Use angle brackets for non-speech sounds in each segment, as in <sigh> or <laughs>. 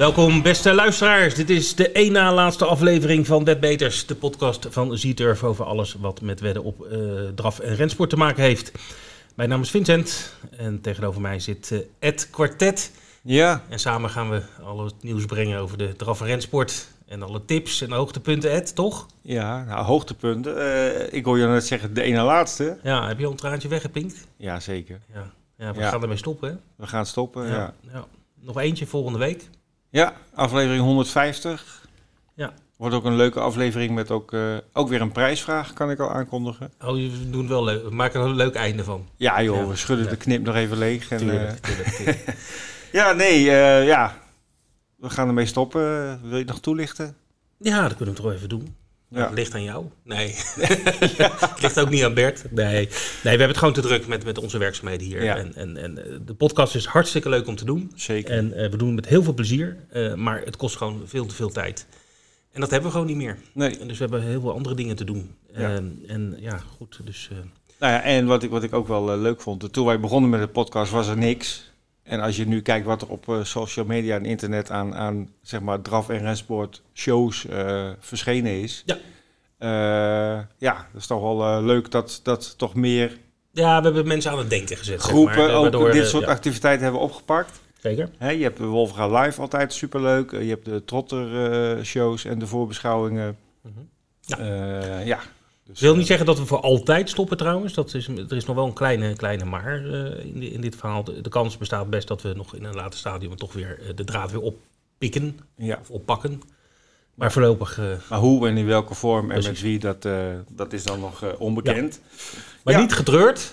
Welkom beste luisteraars. Dit is de één na laatste aflevering van Beters, de podcast van Z-Turf over alles wat met wedden op uh, draf en rensport te maken heeft. Mijn naam is Vincent en tegenover mij zit uh, Ed Quartet. Ja. En samen gaan we al het nieuws brengen over de draf en rensport en alle tips en hoogtepunten, Ed, toch? Ja, nou, hoogtepunten. Uh, ik hoor je net zeggen de ene laatste. Ja, heb je al een traantje weggepinkt? Ja, zeker. Ja, ja we gaan ermee stoppen, hè? We gaan stoppen, ja. ja. Nog eentje volgende week. Ja, aflevering 150. Ja. Wordt ook een leuke aflevering met ook, uh, ook weer een prijsvraag, kan ik al aankondigen. Oh, we doen wel leuk. We maken er een leuk einde van. Ja joh, we schudden de knip nog even leeg. En, tuurlijk, <laughs> tuurlijk. ja, nee, uh, ja. We gaan ermee stoppen. Wil je het nog toelichten? Ja, dat kunnen we toch even doen. Ja. Het ligt aan jou. Nee. <laughs> het ligt ook niet aan Bert. Nee. nee, we hebben het gewoon te druk met, met onze werkzaamheden hier. Ja. En, en, en de podcast is hartstikke leuk om te doen. Zeker. En uh, we doen het met heel veel plezier. Uh, maar het kost gewoon veel te veel tijd. En dat hebben we gewoon niet meer. Nee. En dus we hebben heel veel andere dingen te doen. Ja. Uh, en ja, goed. Dus, nou ja, en wat ik, wat ik ook wel leuk vond. Toen wij begonnen met de podcast was er niks. En als je nu kijkt wat er op uh, social media en internet aan, aan zeg maar draf- en rensport shows uh, verschenen is. Ja. Uh, ja, dat is toch wel leuk dat, dat toch meer ja, we hebben mensen aan het denken gezet. groepen zeg maar, ook waardoor, dit soort ja. activiteiten hebben opgepakt. Zeker. He, je hebt de Wolfga Live altijd superleuk. Je hebt de Trotter shows en de voorbeschouwingen. Mhm. Ja. ja. Dus, wil niet zeggen dat we voor altijd stoppen trouwens. Dat is, er is nog wel een kleine, kleine maar uh, in, in, dit verhaal. De, de, kans bestaat best dat we nog in een later stadium toch weer uh, de draad weer oppikken. Ja. Of oppakken. Maar voorlopig... Uh, maar hoe en in welke vorm en met wie, dat, dat is dan nog onbekend. Ja. Maar ja. niet getreurd.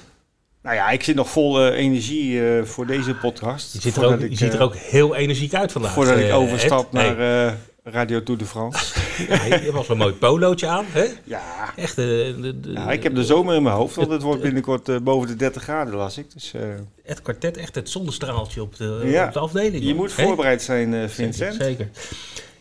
Nou ja, ik zit nog vol energie voor deze podcast. Je, ziet er, ook, je ik, ziet er ook heel energiek uit vandaag. Voordat ik overstap naar... Radio Tour de France. <laughs> ja, je wel zo'n mooi polootje aan, hè? Ja. Echt. De, de, de, ja, ik heb de zomer in mijn hoofd, want het wordt binnenkort uh, boven de 30 graden, las ik. Dus, uh, het kwartet, echt het zonnestraaltje op de, ja. op de afdeling. Je moet voorbereid zijn, uh, Vincent. Zeker. zeker.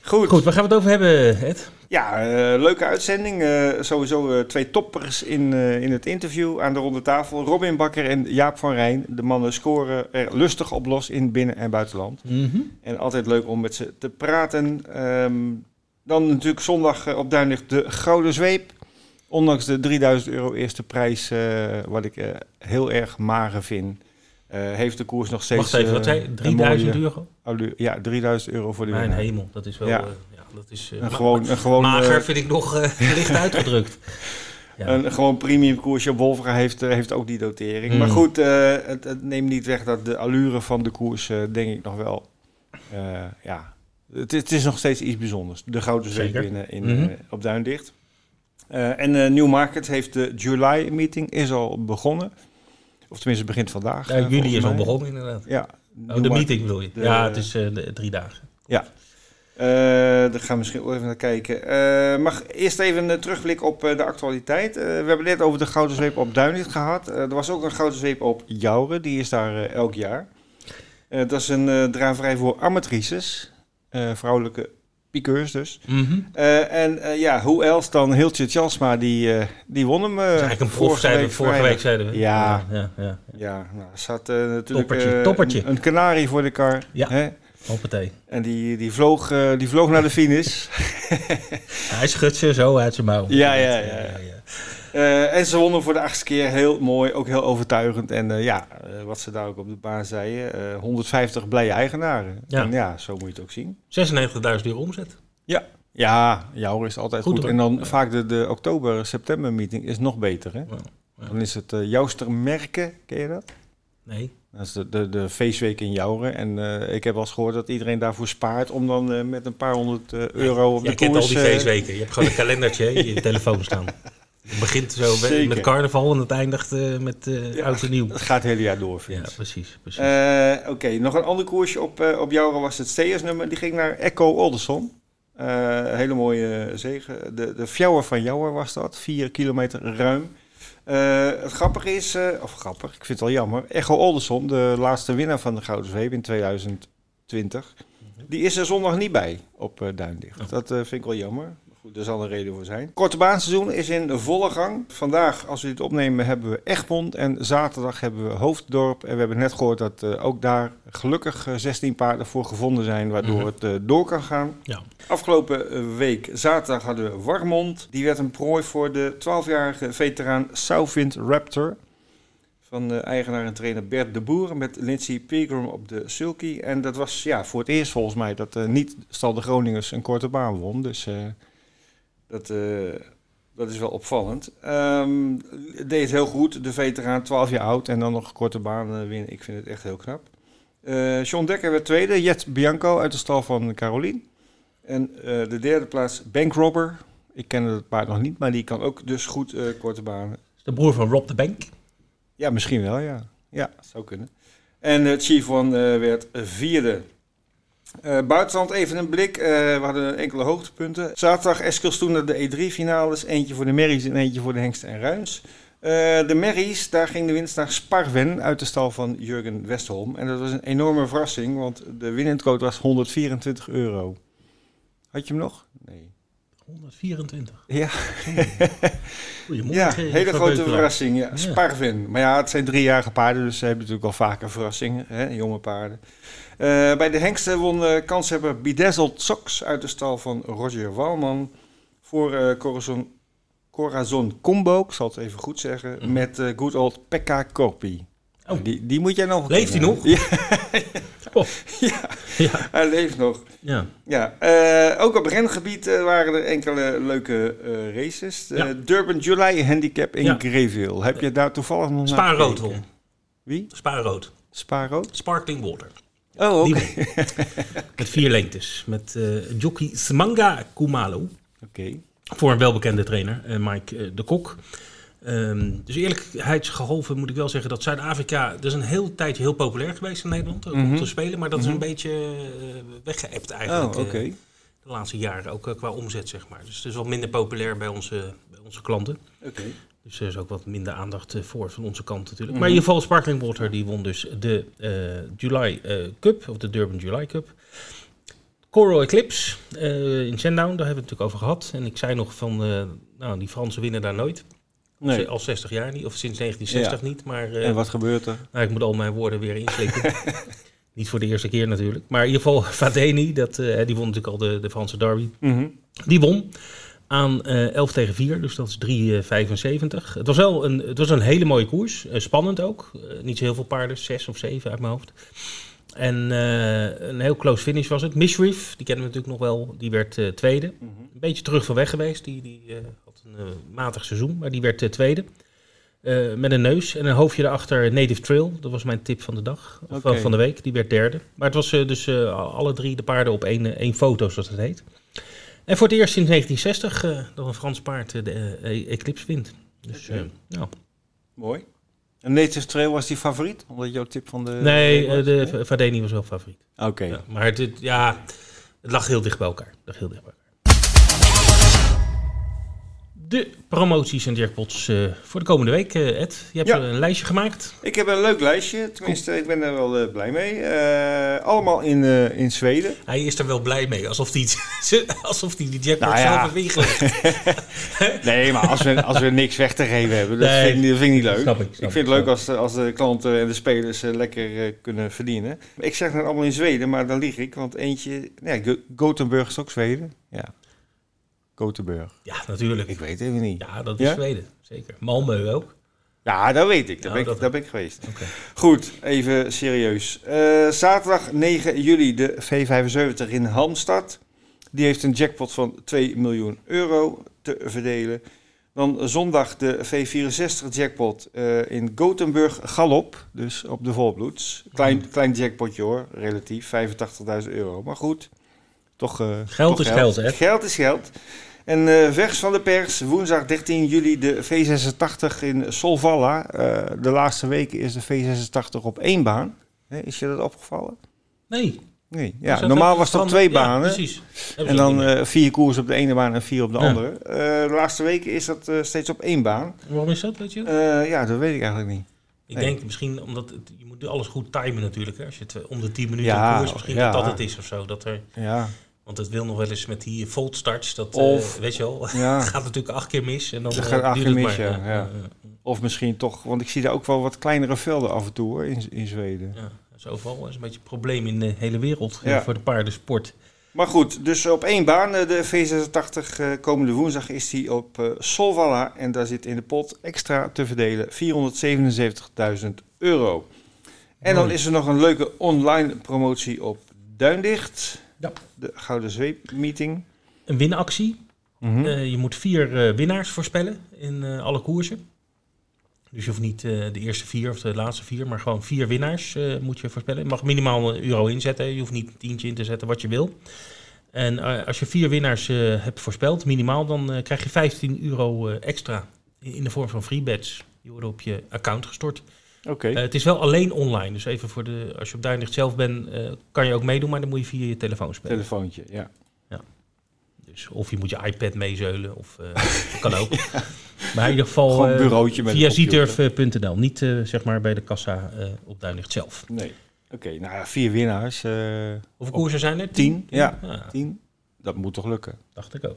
Goed. Goed, waar gaan we het over hebben, Ed? Ja, uh, leuke uitzending. Uh, sowieso uh, twee toppers in, in het interview aan de ronde tafel. Robin Bakker en Jaap van Rijn. De mannen scoren er lustig op los in binnen- en buitenland. Mm -hmm. En altijd leuk om met ze te praten. Um, dan natuurlijk zondag op Duinlicht de Gouden Zweep. Ondanks de 3000 euro eerste prijs, wat ik heel erg mager vind. Heeft de koers nog steeds. Wacht even, wat zei 3000 euro? Ja, 3000 euro voor de Mijn winnaar. hemel, dat is wel. Ja. Uh, ja, dat is, uh, een gewoon, een gewoon, mager vind ik nog <laughs> licht uitgedrukt. <laughs> Ja. Een gewoon premium koersje. Wolfga heeft, heeft ook die dotering. Mm. Maar goed, het, het, neemt niet weg dat de allure van de koers, denk ik nog wel. ja, het, het, is nog steeds iets bijzonders. De gouden zweep winnen in, Mhm. mm -hmm. op Duindicht. en Newmarket heeft de July meeting is al begonnen. Of tenminste, het begint vandaag. Ja, juli is al begonnen, inderdaad. Ja. Oh, de meeting wil je? De, ja, het is de, drie dagen. Ja. Uh, daar gaan we misschien ook even naar kijken. Uh, mag eerst even een terugblik op de actualiteit. we hebben net over de Gouden Zweep op Duinlicht gehad. er was ook een Gouden Zweep op Jouren. Die is daar elk jaar. dat is een draverij voor amatrices. vrouwelijke piqueurs dus. Mm -hmm. uh, en uh, ja, hoe else dan Hiltje Tjalsma, die, uh, die won hem. eigenlijk een prof, vorige, week, vorige week zeiden we. Ja, ja, ja, ja. ja nou, zat natuurlijk toppertje, toppertje. Een, een kanarie voor de kar. Ja, hè? hoppatee. En die, die, vloog, die vloog naar de finish. <laughs> Hij schudt ze zo uit zijn mouw. Ja, ja, ja. ja, ja. Uh, en ze wonnen voor de achtste keer heel mooi, ook heel overtuigend. En uh, ja, uh, wat ze daar ook op de baan zeiden, 150 blije eigenaren. Ja. En ja, zo moet je het ook zien. 96.000 euro omzet. Ja, ja jouw is altijd goed. goed en dan ja. vaak de, de oktober-september meeting is nog beter. Hè? Ja. Dan is het uh, Jouster Merken, ken je dat? Nee. Dat is de, de, de feestweek in Jouren. En uh, ik heb wel eens gehoord dat iedereen daarvoor spaart om dan uh, met een paar honderd euro op Jij de koers... kent al die feestweken. Je hebt gewoon een kalendertje in <laughs> je telefoon staan. Het begint zo Zeker. met carnaval en het eindigt uh, met uh, ja, oud en nieuw. Het gaat het hele jaar door, Ja, precies. precies. Uh, Oké, okay. nog een ander koersje op, op Jouren was het Steersnummer. Die ging naar Echo Olderson. hele mooie zegen. De, de Fjouwer van Jouwer was dat. Vier kilometer ruim. het grappige is, of grappig, ik vind het wel jammer. Echo Olderson, de laatste winnaar van de Gouden Zweep in 2020. Die is er zondag niet bij op Duindicht. Oh. Dat vind ik wel jammer. Daar zal een reden voor zijn. Korte baanseizoen is in volle gang. Vandaag, als we dit opnemen, hebben we Egmond. En zaterdag hebben we Hoofddorp. En we hebben net gehoord dat eh, ook daar gelukkig eh, 16 paarden voor gevonden zijn. Waardoor Mhm. het eh, door kan gaan. Ja. Afgelopen eh, week, zaterdag, hadden we Warmond. Die werd een prooi voor de 12-jarige veteraan Southwind Raptor. Van de eigenaar en trainer Bert de Boer met Lindsay Pilgrim op de sulky. En dat was ja, voor het eerst volgens mij dat eh, niet Stal de Groningers een korte baan won. Dus eh, dat, eh, dat is wel opvallend. Ehm, deed het heel goed, de veteraan, 12 jaar oud en dan nog korte baan eh, winnen. Ik vind het echt heel knap. Eh John Dekker werd tweede, Jet Bianco uit de stal van Carolien. En de derde plaats, Bankrobber. Ik ken het paard nog niet, maar die kan ook dus goed korte banen. De broer van Rob de Bank. Ja, misschien wel, ja. Ja, zou kunnen. En Chief One werd vierde. Eh buitenland even een blik. Eh, we hadden enkele hoogtepunten. Zaterdag Eskilstuna de E3-finales. Eentje voor de Merries en eentje voor de Hengsten en Ruins. Eh, de Merries, daar ging de winst naar Sparven uit de stal van Jurgen Westholm. En dat was een enorme verrassing, want de winnendcode was 124 euro. Had je hem nog? Nee. 124. Ja, <laughs> Goedemorgen. ja hele grote verrassing. Ja. Ja. Sparven. Maar ja, het zijn driejarige paarden, dus ze hebben natuurlijk al vaker verrassingen. Hè, jonge paarden. Eh, bij de hengsten won uh, kanshebber Bedazzled Sox uit de stal van Roger Walman. Voor eh Corazon, Corazon Combo, ik zal het even goed zeggen, Mhm. met eh good old Pekka Corpi. Oh. Die, die moet jij nog Leeft hij nog? Ja, <laughs> Oh. ja, Ja. hij leeft nog. ja. Ja, ook op rengebied waren er enkele leuke races. Ja. Durban July Handicap in Ja. Greville. Heb je daar toevallig nog Spaarrood won. Wie? Spaarrood. Spaarrood? Sparkling water. Oh, oké. <laughs> Met vier lengtes. Met eh jockey Smanga Kumalo. Oké. Voor een welbekende trainer, eh, Mike eh, de Kok. Ehm, dus eerlijkheidsgehalve moet ik wel zeggen dat Zuid-Afrika... Dat is een heel tijdje heel populair geweest in Nederland om Mhm. te spelen. Maar dat is Mhm. een beetje eh, weggeëpt eigenlijk. Oh, oké. de laatste jaren, ook qua omzet zeg maar. Dus het is wat minder populair bij onze, bij onze klanten. Oké. Dus er is ook wat minder aandacht eh, voor van onze kant natuurlijk. Mhm. Maar in ieder geval Sparkling Water die won dus de eh, July eh, Cup, of de Durban July Cup. Coral Eclipse in Sandown, daar hebben we het natuurlijk over gehad. En ik zei nog van, nou die Fransen winnen daar nooit. Nee. Al 60 jaar niet, of sinds 1960 niet. Maar En wat gebeurt er? nou, ik moet al mijn woorden weer inslikken. <laughs> niet voor de eerste keer natuurlijk. Maar in ieder geval <laughs> Fadeni, dat, die won natuurlijk al de, de Franse derby. Mhm. Die won aan eh 11 tegen 4, dus dat is 3,75. het, was wel een, het was een hele mooie koers, eh, spannend ook. Eh, niet zo heel veel paarden, 6 of 7 uit mijn hoofd. En eh, een heel close finish was het. Mishreef, die kennen we natuurlijk nog wel, die werd eh, tweede. Mhm. Een beetje terug van weg geweest, die, die eh, had een eh, matig seizoen, maar die werd eh, tweede. Eh, met een neus en een hoofdje erachter Native Trail. Dat was mijn tip van de dag, of van- de week. Die werd derde. Maar het was eh, dus eh, alle drie de paarden op één, eh, één foto, zoals het heet. En voor het eerst sinds 1960 eh, dat een Frans paard eh, de eh, Eclipse wint. Dus, nou. Mooi. En Native Trail was die favoriet? Omdat jouw tip van de... nee, de Vadeni was wel favoriet. Oké. Ja, maar het, ja, het lag heel dicht bij elkaar. Het lag heel dicht bij elkaar. De promoties en jackpots eh, voor de komende week, eh, Ed. Je hebt Ja. een lijstje gemaakt. Ik heb een leuk lijstje. Tenminste, ik ben er wel eh, blij mee. Allemaal in, in Zweden. Hij is er wel blij mee, alsof hij, <laughs> alsof hij die jackpot Nou zelf heeft ingelegd. <laughs> Nee, maar als we, als we niks weg te geven hebben, dat, Nee. vind, dat vind ik niet leuk. Snap ik, snap ik vind ik, het leuk als, de- als de klanten en de spelers lekker kunnen verdienen. Ik zeg het allemaal in Zweden, maar dan lieg ik. Want eentje... Nee, Go- Gothenburg is ook Zweden. Ja. Gothenburg. Ja, natuurlijk. Ik weet het even niet. Ja, dat is Ja? Zweden. Zeker. Malmö ook. Ja, dat weet ik. Daar, Nou, ben, ik, dat- daar ben ik geweest. Oké. Goed, even serieus. Eh, zaterdag 9 juli de V75 in Halmstad. Die heeft een jackpot van 2 miljoen euro te verdelen. Dan zondag de V64 jackpot eh, in Gothenburg Galop. Dus op de volbloeds. Klein, klein jackpotje hoor, relatief. 85.000 euro. Maar goed, toch... eh, Geld toch is geld, hè? Geld is geld. En eh, vers van de pers, woensdag 13 juli de V86 in Solvalla. Eh, de laatste weken is de V86 op één baan. Is je dat opgevallen? Nee. Nee. Dus Ja, dat normaal was het op van- twee ja, banen. precies. En dan eh, vier koers op de ene baan en vier op de Ja. andere. De laatste weken is dat steeds op één baan. Waarom is dat, weet je? Ja, dat weet ik eigenlijk niet. ik nee. denk misschien omdat het, je moet alles goed timen natuurlijk. Hè? Als je het om de 10 minuten Ja, koers, misschien ja. dat dat het is of zo. Dat er, Ja, Want het wil nog wel eens met die volt starts. Dat, Of- eh, weet je wel, Ja. <laughs> gaat natuurlijk acht keer mis. En dan Dat eh, gaat acht keer het mis, ja, ja. Of misschien toch, want ik zie daar ook wel wat kleinere velden af en toe hoor, in, in Zweden. Ja, dat is overal is een beetje een probleem in de hele wereld eh, voor de paardensport. Maar goed, dus op één baan, de V86, eh, komende woensdag is die op Solvalla. En daar zit in de pot extra te verdelen 477.000 euro. En dan is er nog een leuke online promotie op Duindicht. Ja. De Gouden Zweep meeting. Een winactie. Mhm. Eh, je moet vier eh, winnaars voorspellen in eh, alle koersen. Dus je hoeft niet de eerste vier of de laatste vier, maar gewoon vier winnaars moet je voorspellen. Je mag minimaal een euro inzetten. Je hoeft niet een tientje in te zetten wat je wil. En als je vier winnaars hebt voorspeld, minimaal, dan krijg je 15 euro extra in, in de vorm van free bets. Die worden op je account gestort. Oké. Eh, het is wel alleen online. Dus even voor de, als je op Duinlicht zelf bent, eh, kan je ook meedoen, maar dan moet je via je telefoon spelen. Telefoontje, ja. Dus of je moet je iPad meezeulen, of eh, dat kan ook. <laughs> Maar in ieder geval Gewoon een bureautje met via zieturf.nl. Niet zeg maar bij de kassa op Duinlicht zelf. Nee. Oké, nou ja, vier winnaars. Hoeveel koersen zijn er? tien, ja. Ah, tien. Dat moet toch lukken. dacht ik ook.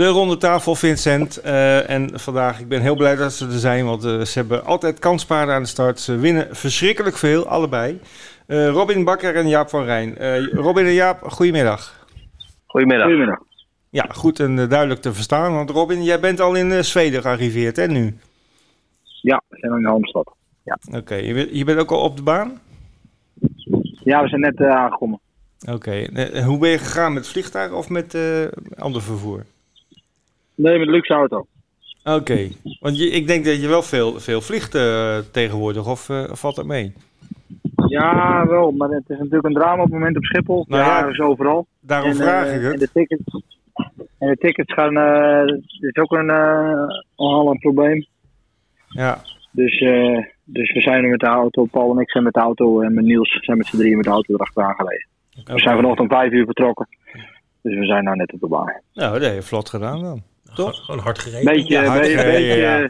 De ronde tafel, Vincent. Eh, en vandaag, ik ben heel blij dat ze er zijn, want eh, ze hebben altijd kanspaarden aan de start. Ze winnen verschrikkelijk veel, allebei. Eh, Robin Bakker en Jaap van Rijn. Eh, Robin en Jaap, goedemiddag. Goedemiddag. Goedemiddag. Ja, goed en duidelijk te verstaan. Want Robin, jij bent al in Zweden gearriveerd, hè, nu? Ja, we zijn in Halmstad. Oké, je, bent- je bent ook al op de baan? Ja, we zijn net aangekomen. Oké, hoe ben je gegaan? Met vliegtuig of met eh, ander vervoer? Nee, met een luxe auto. Oké, want je, ik denk dat je wel veel, veel vliegt eh, tegenwoordig, of eh, valt dat mee? Ja, wel, maar het is natuurlijk een drama op het moment op Schiphol. Nou ja, is overal. Daarom En, vraag eh, ik En het. de tickets, en de tickets gaan, eh is ook een, eh al een probleem. Ja, Dus, eh, dus we zijn er met de auto, Paul en ik zijn met de auto en met Niels zijn met z'n drieën met de auto erachteraan gereden. We zijn vanochtend om vijf uur vertrokken. Dus we zijn nou net op de baan. Nou, dat heb je vlot gedaan dan. Gewoon, gewoon hard gereden. Beetje, Ja, hard be- gereden, beetje, ja.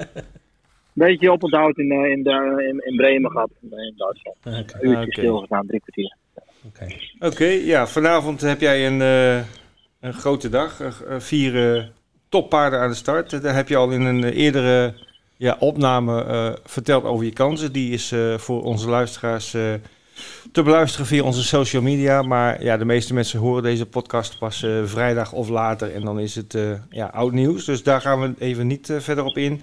beetje op het hout in, eh, in, de, in, in Bremen gehad, in Duitsland. Oké, Een uurtje Oké. stilgestaan, drie kwartier. oké. Oké, ja, vanavond heb jij een, eh, een grote dag. Eh, eh, vier eh, toppaarden aan de start. Daar heb je al in een eh, eerdere ja, opname eh, verteld over je kansen. Die is eh, voor onze luisteraars eh, te beluisteren via onze social media. Maar ja, de meeste mensen horen deze podcast pas eh, vrijdag of later. En dan is het eh, ja, oud nieuws. Dus daar gaan we even niet eh, verder op in.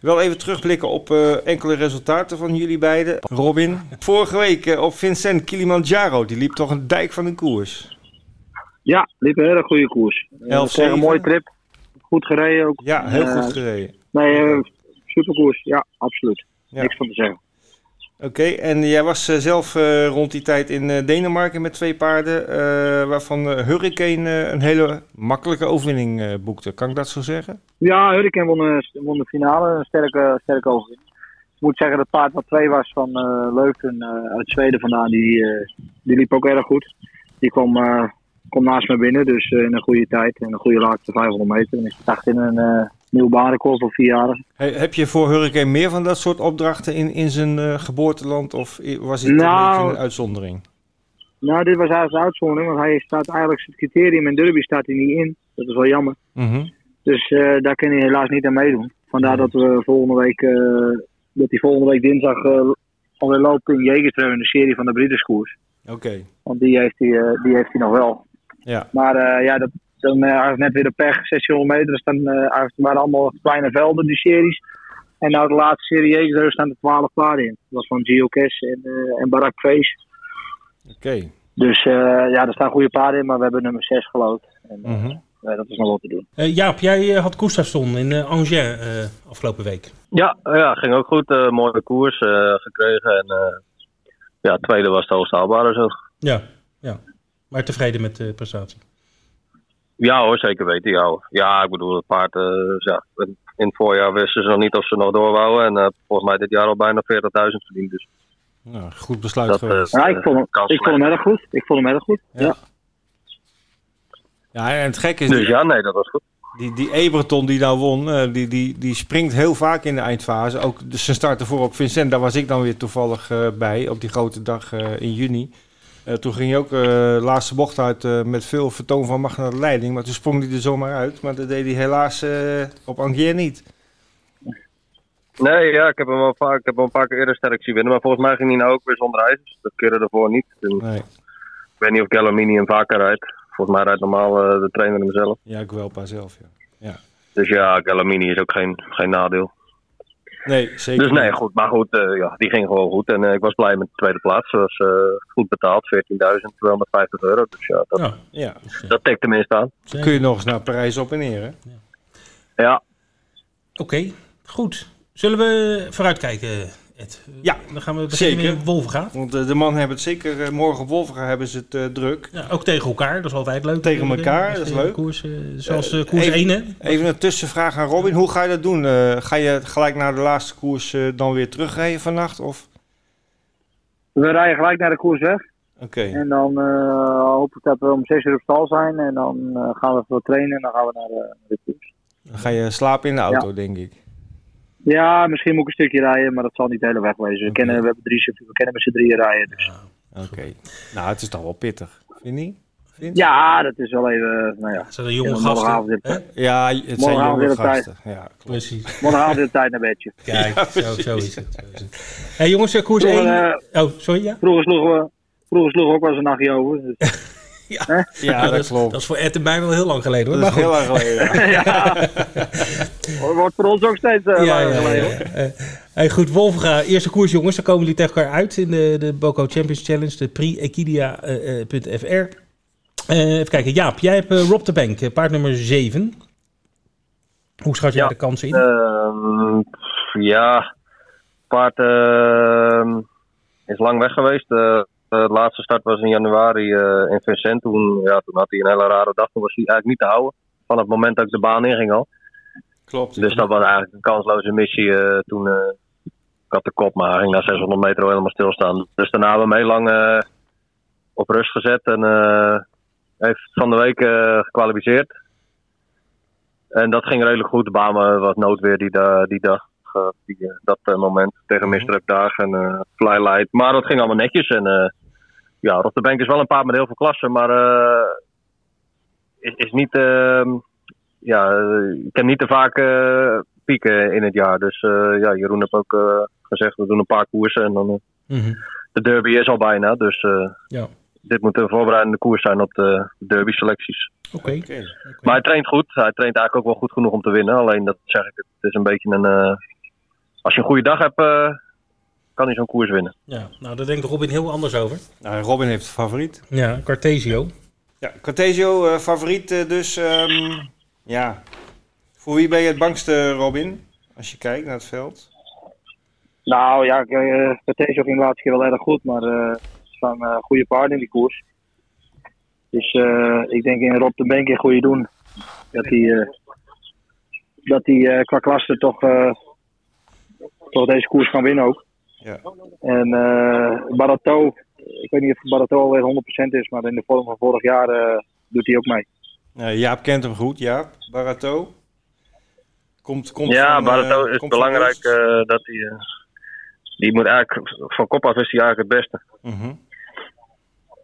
Wel even terugblikken op enkele resultaten van jullie beiden. Robin, vorige week op Vincent Kilimanjaro. Die liep toch een dijk van een koers. Ja, liep een hele goede koers. Elf, een mooie trip. Goed gereden ook. Ja, heel goed gereden. Nee, superkoers. Ja, absoluut. Ja. Niks van te zeggen. Oké, en jij was eh, zelf eh, rond die tijd in eh, Denemarken met twee paarden, waarvan Hurricane een hele makkelijke overwinning boekte. Kan ik dat zo zeggen? Ja, Hurricane won, de- finale. Een sterke, sterke overwinning. Ik moet zeggen, dat paard wat twee was van eh, uit Zweden vandaan, die, die liep ook erg goed. Die kwam, naast me binnen, dus in een goede tijd. In een goede laatste 500 meter. En het echt in een nieuw baanrecord voor vierjarigen. He- heb je voor Hurricane meer van dat soort opdrachten in, in zijn eh, geboorteland of was dit een Nou, een uitzondering? Nou, dit was eigenlijk de uitzondering, want hij staat eigenlijk het criterium in Derby staat hij niet in. Dat is wel jammer. Mhm. Dus eh, daar kan hij helaas niet aan meedoen. Vandaar dat we volgende week, eh, dat hij volgende week dinsdag alweer loopt in Jegertreu in de serie van de Briedenskoers. Oké, Want die heeft hij, die heeft hij nog wel. ja. Maar ja, dat, dan eh, hij heeft net weer de pech, 1600 meter. Dus dan eh, hij heeft maar allemaal kleine velden, die series. En nou de laatste serie Jegertreu staan er 12 paarden in. Dat was van Gio Kes en, eh en Barak Fees. Oké. Dus eh, ja, er staan goede paarden in, maar we hebben nummer 6 geloot. En eh, Mhm. dat is nog wat te doen. Eh, Jaap, jij had Gustafsson in eh, Angers eh, afgelopen week. Ja, ja, ging ook goed. eh, mooie koers eh, gekregen. En eh, ja, tweede was de hoogst haalbare zo. Ja, ja. Maar tevreden met de prestatie. Ja hoor, zeker weten. Ja, ja ik bedoel, het paard. eh, ja, in het voorjaar wisten ze nog niet of ze nog door wouden. En eh, volgens mij dit jaar al bijna 40.000 verdiend. Dus Nou, goed besluit dat geweest. eh, Ja, ik vond hem, ik vond hem erg goed. Ik vond hem erg goed. Ja. Ja. Ja, en het gekke is, Dus die, ja, nee, dat was goed. die, die Eberton die nou won, eh, die, die, die springt heel vaak in de eindfase. Ook dus zijn start ervoor op Vincent, daar was ik dan weer toevallig eh, bij op die grote dag eh, in juni. Eh, toen ging hij ook de laatste bocht uit eh, met veel vertoon van macht naar de leiding. Maar toen sprong hij er zomaar uit. Maar dat deed hij helaas eh, op Angier niet. Nee, ja, ik heb hem wel vaak, ik heb hem een paar keer eerder sterk zien winnen. Maar volgens mij ging hij nou ook weer zonder ijzers. Dat keren ervoor niet. En Nee. ik weet niet of Gallamini hem vaker rijdt. Volgens mij rijdt normaal eh, de trainer hem zelf. Ja, ik wel pas zelf, ja. Dus ja, Gallamini is ook geen, geen nadeel. Nee, zeker Dus nee, goed. Maar goed, eh, ja, die ging gewoon goed. En eh, ik was blij met de tweede plaats. Ze was eh, goed betaald, 14.250 euro. Dus ja, dat, Ja, Ja, dus, dat tikt tenminste aan. zeker. kun je nog eens naar Parijs op en neer, hè? Ja, Oké, goed. Zullen we vooruitkijken, Ed? Ja, Dan gaan we beginnen zeker. met Wolvenga. Want eh, de mannen hebben het zeker, eh, morgen op hebben ze het eh, druk. Ja, ook tegen elkaar, dat is altijd leuk. Tegen Eh, elkaar, dat is leuk. Koers, eh, zoals Eh, eh, koers even- 1, hè? Even een tussenvraag aan Robin. Hoe ga je dat doen? Eh, ga je gelijk naar de laatste koers eh, dan weer terugrijden vannacht? Of? We rijden gelijk naar de koers weg. Oké. En dan eh, hoop ik dat we om 6 uur op stal zijn. En dan eh, gaan we wat trainen en dan gaan we naar de, naar de koers. Dan ga je slapen in de auto, denk ik. Ja, misschien moet ik een stukje rijden, maar dat zal niet de hele weg wezen. We, kennen, we, hebben drie, chauffeurs, we kennen met z'n drieën rijden. Dus. Oké. Nou, het is toch wel pittig, vind je niet? Vind? Ja, dat is wel even. Nou ja, Dat zijn de jonge gasten. hè? Ja, het zijn jonge weer op tijd. gasten. Ja. Precies. morgenavond weer tijd naar bedje. Kijk, zo, zo is het. Zo is het. Hey, jongens, eh, koers Vroeger, 1. Oh, sorry, ja? Vroeger sloegen we, vroeger sloegen we ook wel eens een nachtje over. Dus, <laughs> Ja, dat is, klopt. dat is voor Ed en mij wel heel lang geleden, hoor. Dat is heel erg geleden. ja. <laughs> <laughs> Wordt voor ons ook steeds eh, Ja, langer ja, geleden. ja. Eh, hey, goed, Wolfga, eerste koers, jongens. Dan komen jullie tegen elkaar uit in de, de Boco Champions Challenge, de pre-equidia.fr. Eh, even kijken, Jaap, jij hebt Rob de Bank, paard nummer 7. Hoe schat jij Ja. de kansen in? Ehm, ja, paard ehm, is lang weg geweest. Eh, de laatste start was in januari eh, in Vincent. Toen, ja, toen had hij een hele rare dag. Toen was hij eigenlijk niet te houden. Van het moment dat ik de baan inging al. Klopt. Dus dat was eigenlijk een kansloze missie. eh, toen ik had de kop, maar hij ging na 600 meter al helemaal stilstaan. Dus daarna hebben we hem heel lang op rust gezet. En heeft van de week gekwalificeerd. En dat ging redelijk goed. De baan was noodweer die, da die dag. die, dat moment tegen misdrukdagen en eh flylight. Maar dat ging allemaal netjes. En ja, Rotterdam is wel een paard met heel veel klassen. Maar eh, is, is niet... ehm, ja, eh, ik heb niet te vaak eh, pieken in het jaar. Dus eh, ja, Jeroen heeft ook eh, gezegd, we doen een paar koersen en dan eh, Mhm. de derby is al bijna. Dus eh, Ja, dit moet een voorbereidende koers zijn op de derby selecties. oké. Oké. Maar hij traint goed. Hij traint eigenlijk ook wel goed genoeg om te winnen. Alleen dat zeg ik, het is een beetje een... eh, als je een goede dag hebt, eh, kan hij zo'n koers winnen. Ja, nou, daar denkt Robin heel anders over. Nou, Robin heeft favoriet. Ja, Cartesio. Ja, Cartesio, eh, favoriet eh, dus. ehm, ja. Voor wie ben je het bangste, Robin? Als je kijkt naar het veld. Nou ja, uh, Patesio ging de laatste keer wel erg goed, maar eh, er staan eh, goede paarden in die koers. Dus eh, ik denk in Rob de Bank een goede doen. Dat hij eh, dat hij eh, qua klasse toch, eh, toch deze koers kan winnen ook. Ja. En eh Barato, ik weet niet of Barato alweer 100% is, maar in de vorm van vorig jaar eh, doet hij ook mee. Eh, Jaap kent hem goed, Jaap. Barato. Komt, komt ja, van, Barato eh, is belangrijk eh, dat hij... eh, die moet eigenlijk... Van kop af is hij eigenlijk het beste. Mhm.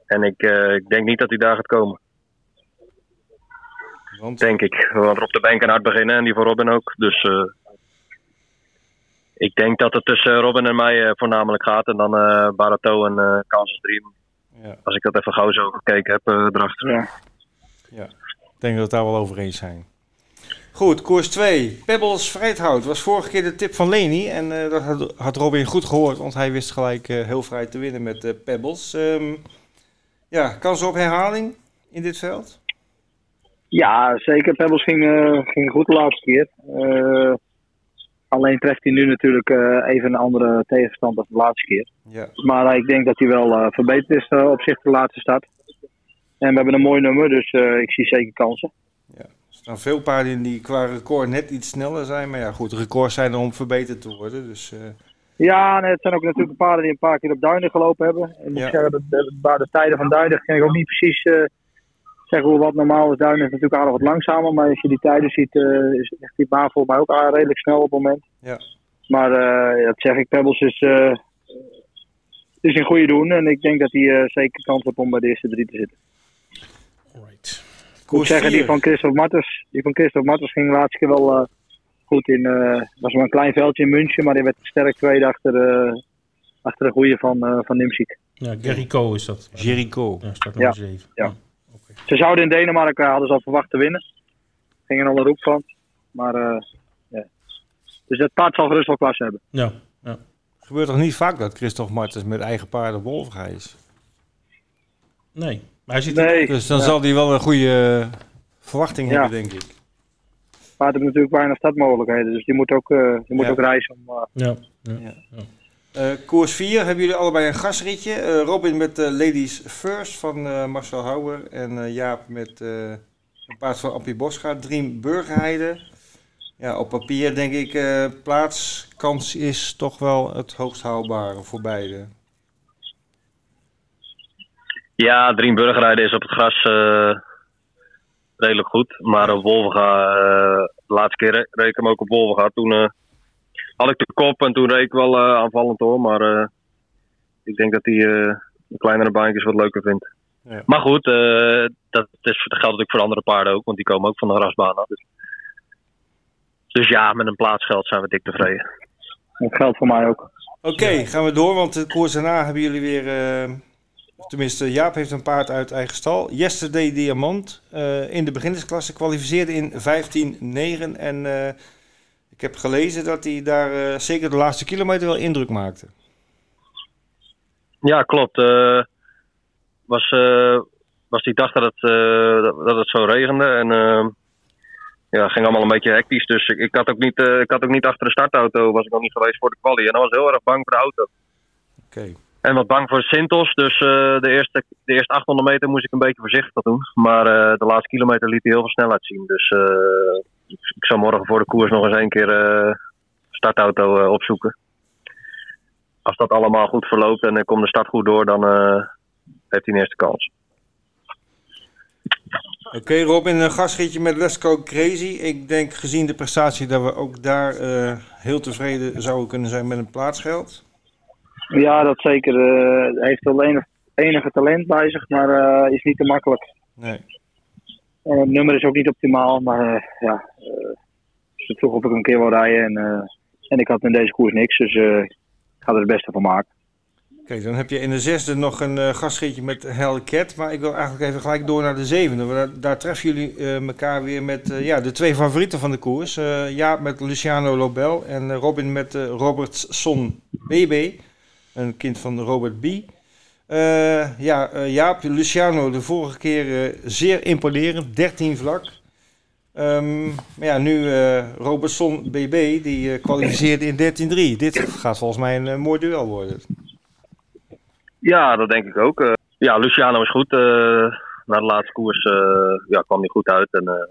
En ik, eh, ik denk niet dat hij daar gaat komen. Want, Denk ik. Want Rob de Bank kan hard beginnen en die voor Robin ook. Dus eh, ik denk dat het tussen Robin en mij eh, voornamelijk gaat. En dan eh Barato en eh Kansas Dream. ja, Als ik dat even gauw zo gekeken heb eh, erachter. Ja. ik denk dat we het daar wel over eens zijn. Goed, koers 2. Pebbles Vrijthout was vorige keer de tip van Leni. En eh, dat had, had Robin goed gehoord, want hij wist gelijk eh, heel vrij te winnen met Pebbles. Ehm, ja, kans op herhaling in dit veld? Ja, zeker. Pebbles ging, ging goed de laatste keer. Alleen treft hij nu natuurlijk eh, even een andere tegenstand dan de laatste keer. Ja, Maar eh, ik denk dat hij wel eh, verbeterd is op zich de laatste start. En we hebben een mooi nummer, dus ik zie zeker kansen. er staan veel paarden in die qua record net iets sneller zijn. Maar ja, goed, records zijn er om verbeterd te worden. Dus Ja, nee, het zijn ook natuurlijk paarden die een paar keer op Duinen gelopen hebben. En Ja. de, de, de tijden van Duinen kan ik ook niet precies zeggen hoe wat normaal is. Duinen is natuurlijk aardig wat langzamer, maar als je die tijden ziet, eh, is echt die baan volgens mij ook al redelijk snel op het moment. Ja. Maar eh, dat zeg ik, Pebbles is, eh, het is een goede doen en ik denk dat hij zeker kans heeft om bij de eerste drie te zitten. Alright. Ik moet zeggen, die 4. van Christophe Matters, die van Christophe Matters ging de laatste keer wel eh, goed in. eh was maar een klein veldje in München, maar die werd sterk tweede achter, eh, achter de goede van, eh van Nimsik. Ja, Gary Co is dat. Jericho. Ja, start nummer 7. ja. Ze zouden in Denemarken, hadden ze al verwacht te winnen. Gingen al een roep van. Maar, eh, ja. Dus dat paard zal gerust wel klas hebben. Ja, ja. gebeurt toch niet vaak dat Christophe Martens met eigen paarden wolvig is? Nee. Maar hij zit Nee, Dus dan ja. zal hij wel een goede eh, verwachting Ja. hebben, denk ik. paard heeft natuurlijk weinig startmogelijkheden. Dus die moet ook, eh, die moet Ja. ook reizen om, eh, Ja. Eh, koers 4 hebben jullie allebei een gastritje. Eh, Robin met eh, Ladies First van Marcel Houwer. En Jaap met een paard van Appie Bosga. Driem Burgerheide. Ja, op papier denk ik plaatskans is toch wel het hoogst haalbare voor beide. Ja, Driem Burgerrijden is op het gras redelijk goed. Maar op Wolvenga, de laatste keer re- reed ik hem ook op Wolvenga. Toen had ik de kop en toen reed ik wel eh, aanvallend hoor. Maar eh, ik denk dat hij eh, de kleinere baantjes wat leuker vindt. Ja. Maar goed, eh, dat, is, dat geldt natuurlijk voor andere paarden ook. Want die komen ook van de grasbaan af. Dus, dus ja, met een plaatsgeld zijn we dik tevreden. dat geldt voor mij ook. Oké, gaan we door, want de koers daarna hebben jullie weer... eh, tenminste, Jaap heeft een paard uit eigen stal. Yesterday Diamant eh, in de beginnersklasse. Kwalificeerde in 15-9. En eh, heb gelezen dat hij daar eh, zeker de laatste kilometer wel indruk maakte. Ja, klopt. Eh was, eh, was die dag dat het, dat, het zo regende. En ja, ging allemaal een beetje hectisch. Dus ik, ik, had ook niet, ik had ook niet achter de startauto, was ik nog niet geweest voor de quali. En dan was ik heel erg bang voor de auto. Oké. En wat bang voor Sintos. Dus de, eerste, de eerste 800 meter moest ik een beetje voorzichtig doen. Maar de laatste kilometer liet hij heel veel snelheid zien. Dus ik, zal morgen voor de koers nog eens één keer eh startauto eh, opzoeken. Als dat allemaal goed verloopt en ik kom de start goed door, dan eh, heeft hij een eerste kans. Oké, Robin, een gastritje met Let's Go Crazy. Ik denk gezien de prestatie dat we ook daar eh, heel tevreden zouden kunnen zijn met een plaatsgeld. Ja, dat zeker. eh, Hij heeft wel enig, enige talent bij zich, maar eh, is niet te makkelijk. Nee. En het nummer is ook niet optimaal, maar eh, ja, eh, ze vroeg of ik een keer wil rijden en, eh, en ik had in deze koers niks, dus eh, ik ga er het beste van maken. Oké, dan heb je in de zesde nog een eh gastritje met Hellcat. Maar ik wil eigenlijk even gelijk door naar de zevende. Daar, daar treffen jullie eh, elkaar weer met eh, ja, de twee favorieten van de koers. Eh Jaap met Luciano Lobel en eh, Robin met eh Robertson BB. Een kind van Robert B. Eh, ja, eh, Jaap, Luciano de vorige keer eh, zeer imponerend. 13 vlak. Ehm, maar ja, nu Robertson BB, die kwalificeerde in 13-3. Dit gaat volgens mij een mooi duel worden. Ja, dat denk ik ook. Ja, Luciano is goed. na de laatste koers ja, kwam hij goed uit. En,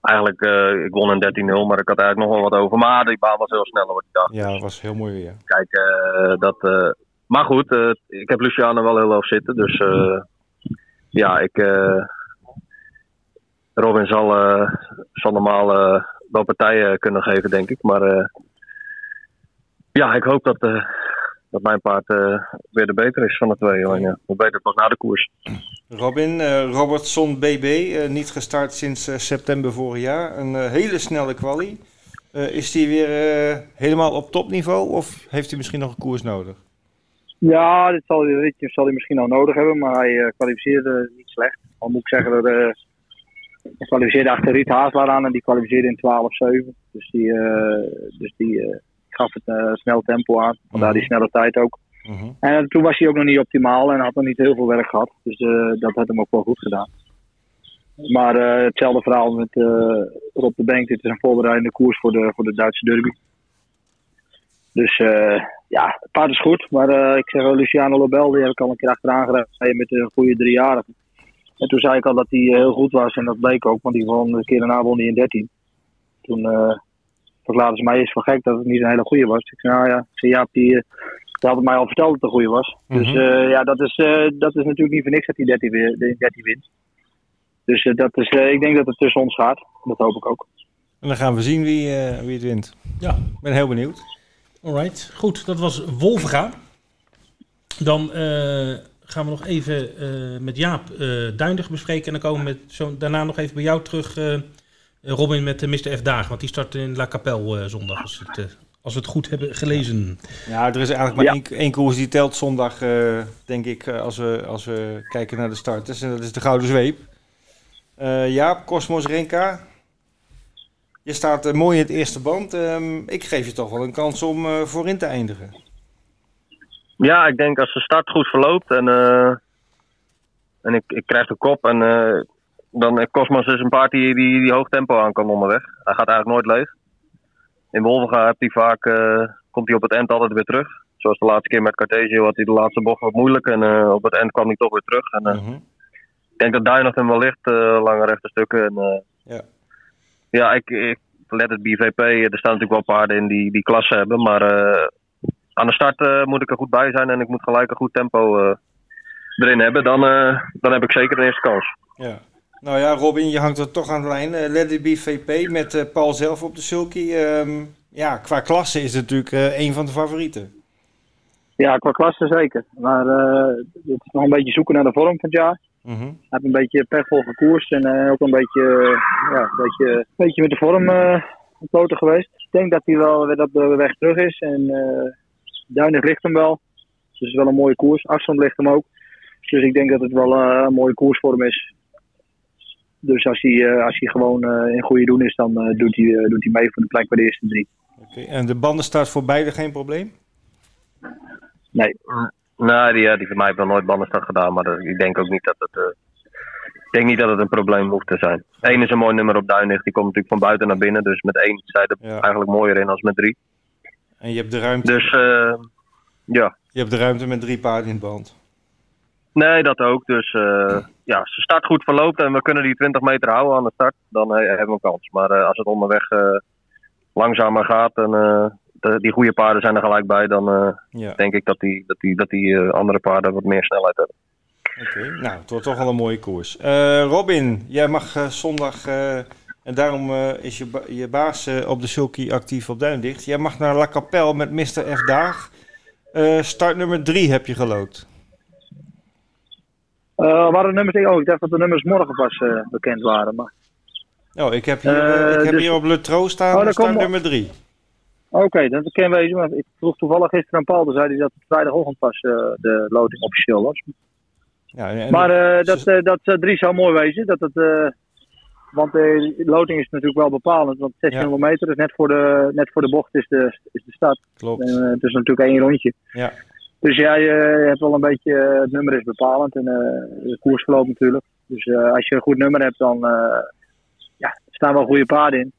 eigenlijk, ik won in 13-0, maar ik had eigenlijk nog wel wat over. Maar die baan was heel snel hoor, die dag. Ja, dat was heel mooi weer. Kijk, dat... maar goed, eh, ik heb Luciano wel heel hoog zitten. Dus eh, ja, ik... eh, Robin zal, normaal wel partijen kunnen geven, denk ik. Maar ja, ik hoop dat, dat mijn paard weer de beter is van de twee. Alleen, ja, weten het pas na de koers. Robin, Robertson BB, niet gestart sinds september vorig jaar. Een hele snelle kwalie. Is die weer helemaal op topniveau of heeft hij misschien nog een koers nodig? Ja, dit zal, dit zal hij misschien al nodig hebben, maar hij eh, kwalificeerde niet slecht. Al moet ik zeggen dat eh, hij kwalificeerde achter Riet Haaslaar aan en die kwalificeerde in 12-7. Dus die, eh, dus die gaf het snel tempo aan, vandaar die snelle tijd ook. Mhm. En toen was hij ook nog niet optimaal en had nog niet heel veel werk gehad. Dus dat had hem ook wel goed gedaan. Maar hetzelfde verhaal met Rob de Bank. Dit is een voorbereidende koers voor de, voor de Duitse derby. Dus eh, ja, het paard is goed. Maar eh, ik zeg wel, Luciano Lobel, die heb ik al een keer achteraan gereden met een goede driejarige. En toen zei ik al dat hij eh, heel goed was en dat bleek ook. Want die won, de keer daarna won hij in 13. Toen eh verklaarden ze mij eens van gek dat het niet een hele goede was. Ik zei, nou ja, ik zei, Jaap, die, eh, die had het mij al verteld dat het een goede was. Dus Mhm. eh, ja, dat is, eh, dat is natuurlijk niet voor niks dat hij 13, weer- de 13 wint. Dus eh, dat is, eh, ik denk dat het tussen ons gaat. Dat hoop ik ook. En dan gaan we zien wie, eh, wie het wint. Ja, Ik ben heel benieuwd. Alright. Goed, dat was Wolfga. Dan eh, gaan we nog even eh, met Jaap eh Duindig bespreken. En dan komen we met zo, daarna nog even bij jou terug, eh, Robin, met de Mr. F Dagen. Want die start in La Capelle eh, zondag, als, het, als we het goed hebben gelezen. Ja, er is eigenlijk maar Ja. één, één koers die telt zondag, eh, denk ik, eh, als we, als we kijken naar de starters. En dat is de Gouden Zweep. Eh, Jaap, Cosmos Renka. Je staat eh, mooi in het eerste band. Ehm, ik geef je toch wel een kans om eh, voorin te eindigen. Ja, ik denk als de start goed verloopt en, eh, en ik, ik krijg de kop en dan Cosmos is een paard die, die, die hoog tempo aan kan onderweg. Hij gaat eigenlijk nooit leeg. In Wolvenga heeft hij vaak, komt hij op het eind altijd weer terug. Zoals de laatste keer met Cartesio had hij de laatste bocht wat moeilijk en op het eind kwam hij toch weer terug. En, Mhm. ik denk dat Duinert hem wel ligt, lange rechte stukken. En, Ja. Ja, ik, ik let het BVP. Er staan natuurlijk wel paarden in die, die klasse hebben. Maar eh, aan de start eh, moet ik er goed bij zijn en ik moet gelijk een goed tempo eh, erin hebben. Dan, eh, dan heb ik zeker de eerste kans. Ja. Nou ja, Robin, je hangt er toch aan de lijn. Eh, Let It Be VP met eh, Paul zelf op de sulky. Ehm, ja, qua klasse is het natuurlijk eh, een van de favorieten. Ja, qua klasse zeker. Maar eh, het is nog een beetje zoeken naar de vorm van het jaar. Mhm. Hij heeft een beetje pechvol gekoerst en eh, ook een beetje, eh, ja, een beetje, een beetje met de vorm eh op poten geweest. Ik denk dat hij wel weer op de weg terug is. En eh Duinig ligt hem wel. Dus het is wel een mooie koers. Afstand ligt hem ook. Dus ik denk dat het wel een mooie koers voor hem is. Dus als hij, eh, als hij gewoon eh, in goede doen is, dan eh, doet, hij, eh, doet hij mee voor de plek bij de eerste drie. Oké, En de bandenstart voor beide geen probleem? Nee, Nee, die, die van mij heeft nog nooit bandenstart gedaan. Maar dat- ik denk ook niet dat het... eh, ik denk niet dat het een probleem hoeft te zijn. Eén is een mooi nummer op Duinlicht. Die komt natuurlijk van buiten naar binnen. Dus met één je er Ja. eigenlijk mooier in als met drie. En je hebt de ruimte, Dus eh, ja, je hebt de ruimte met drie paarden in het band. Nee, dat ook. Dus eh, ja, als de start goed verloopt en we kunnen die 20 meter houden aan de start, dan hebben we een kans. Maar als het onderweg langzamer gaat en die goede paarden zijn er gelijk bij, dan eh, Ja, denk ik dat die, dat die, dat die eh, andere paarden wat meer snelheid hebben. oké. Nou, het wordt toch wel een mooie koers. Eh, Robin, jij mag eh, zondag, eh, en daarom eh, is je, ba- je baas eh, op de sulky actief op Duindicht. Jij mag naar La Capelle met Mr. F. Daag. Eh, start nummer drie heb je gelood. Eh waren de nummers? Oh, ik dacht dat de nummers morgen pas eh, bekend waren. Maar... Oh, ik heb hier, eh, Eh, ik heb dus- hier op Le Tro staan Oh, daar komen- nummer drie. Oké, dat kan wezen. Maar ik vroeg toevallig gisteren aan Paul, zei hij dat het vrijdagochtend pas eh, de loting officieel was. Ja, en- maar eh, dat, eh, dat eh, drie zou mooi wezen. Dat het, want de loting is natuurlijk wel bepalend. Want 1600 meter is net voor de, net voor de bocht is de, is de start. klopt. En, het is natuurlijk één rondje. Ja. Dus ja, je hebt wel een beetje, het nummer is bepalend en de koersverloop natuurlijk. Dus als je een goed nummer hebt, dan ja, er staan wel goede paarden in.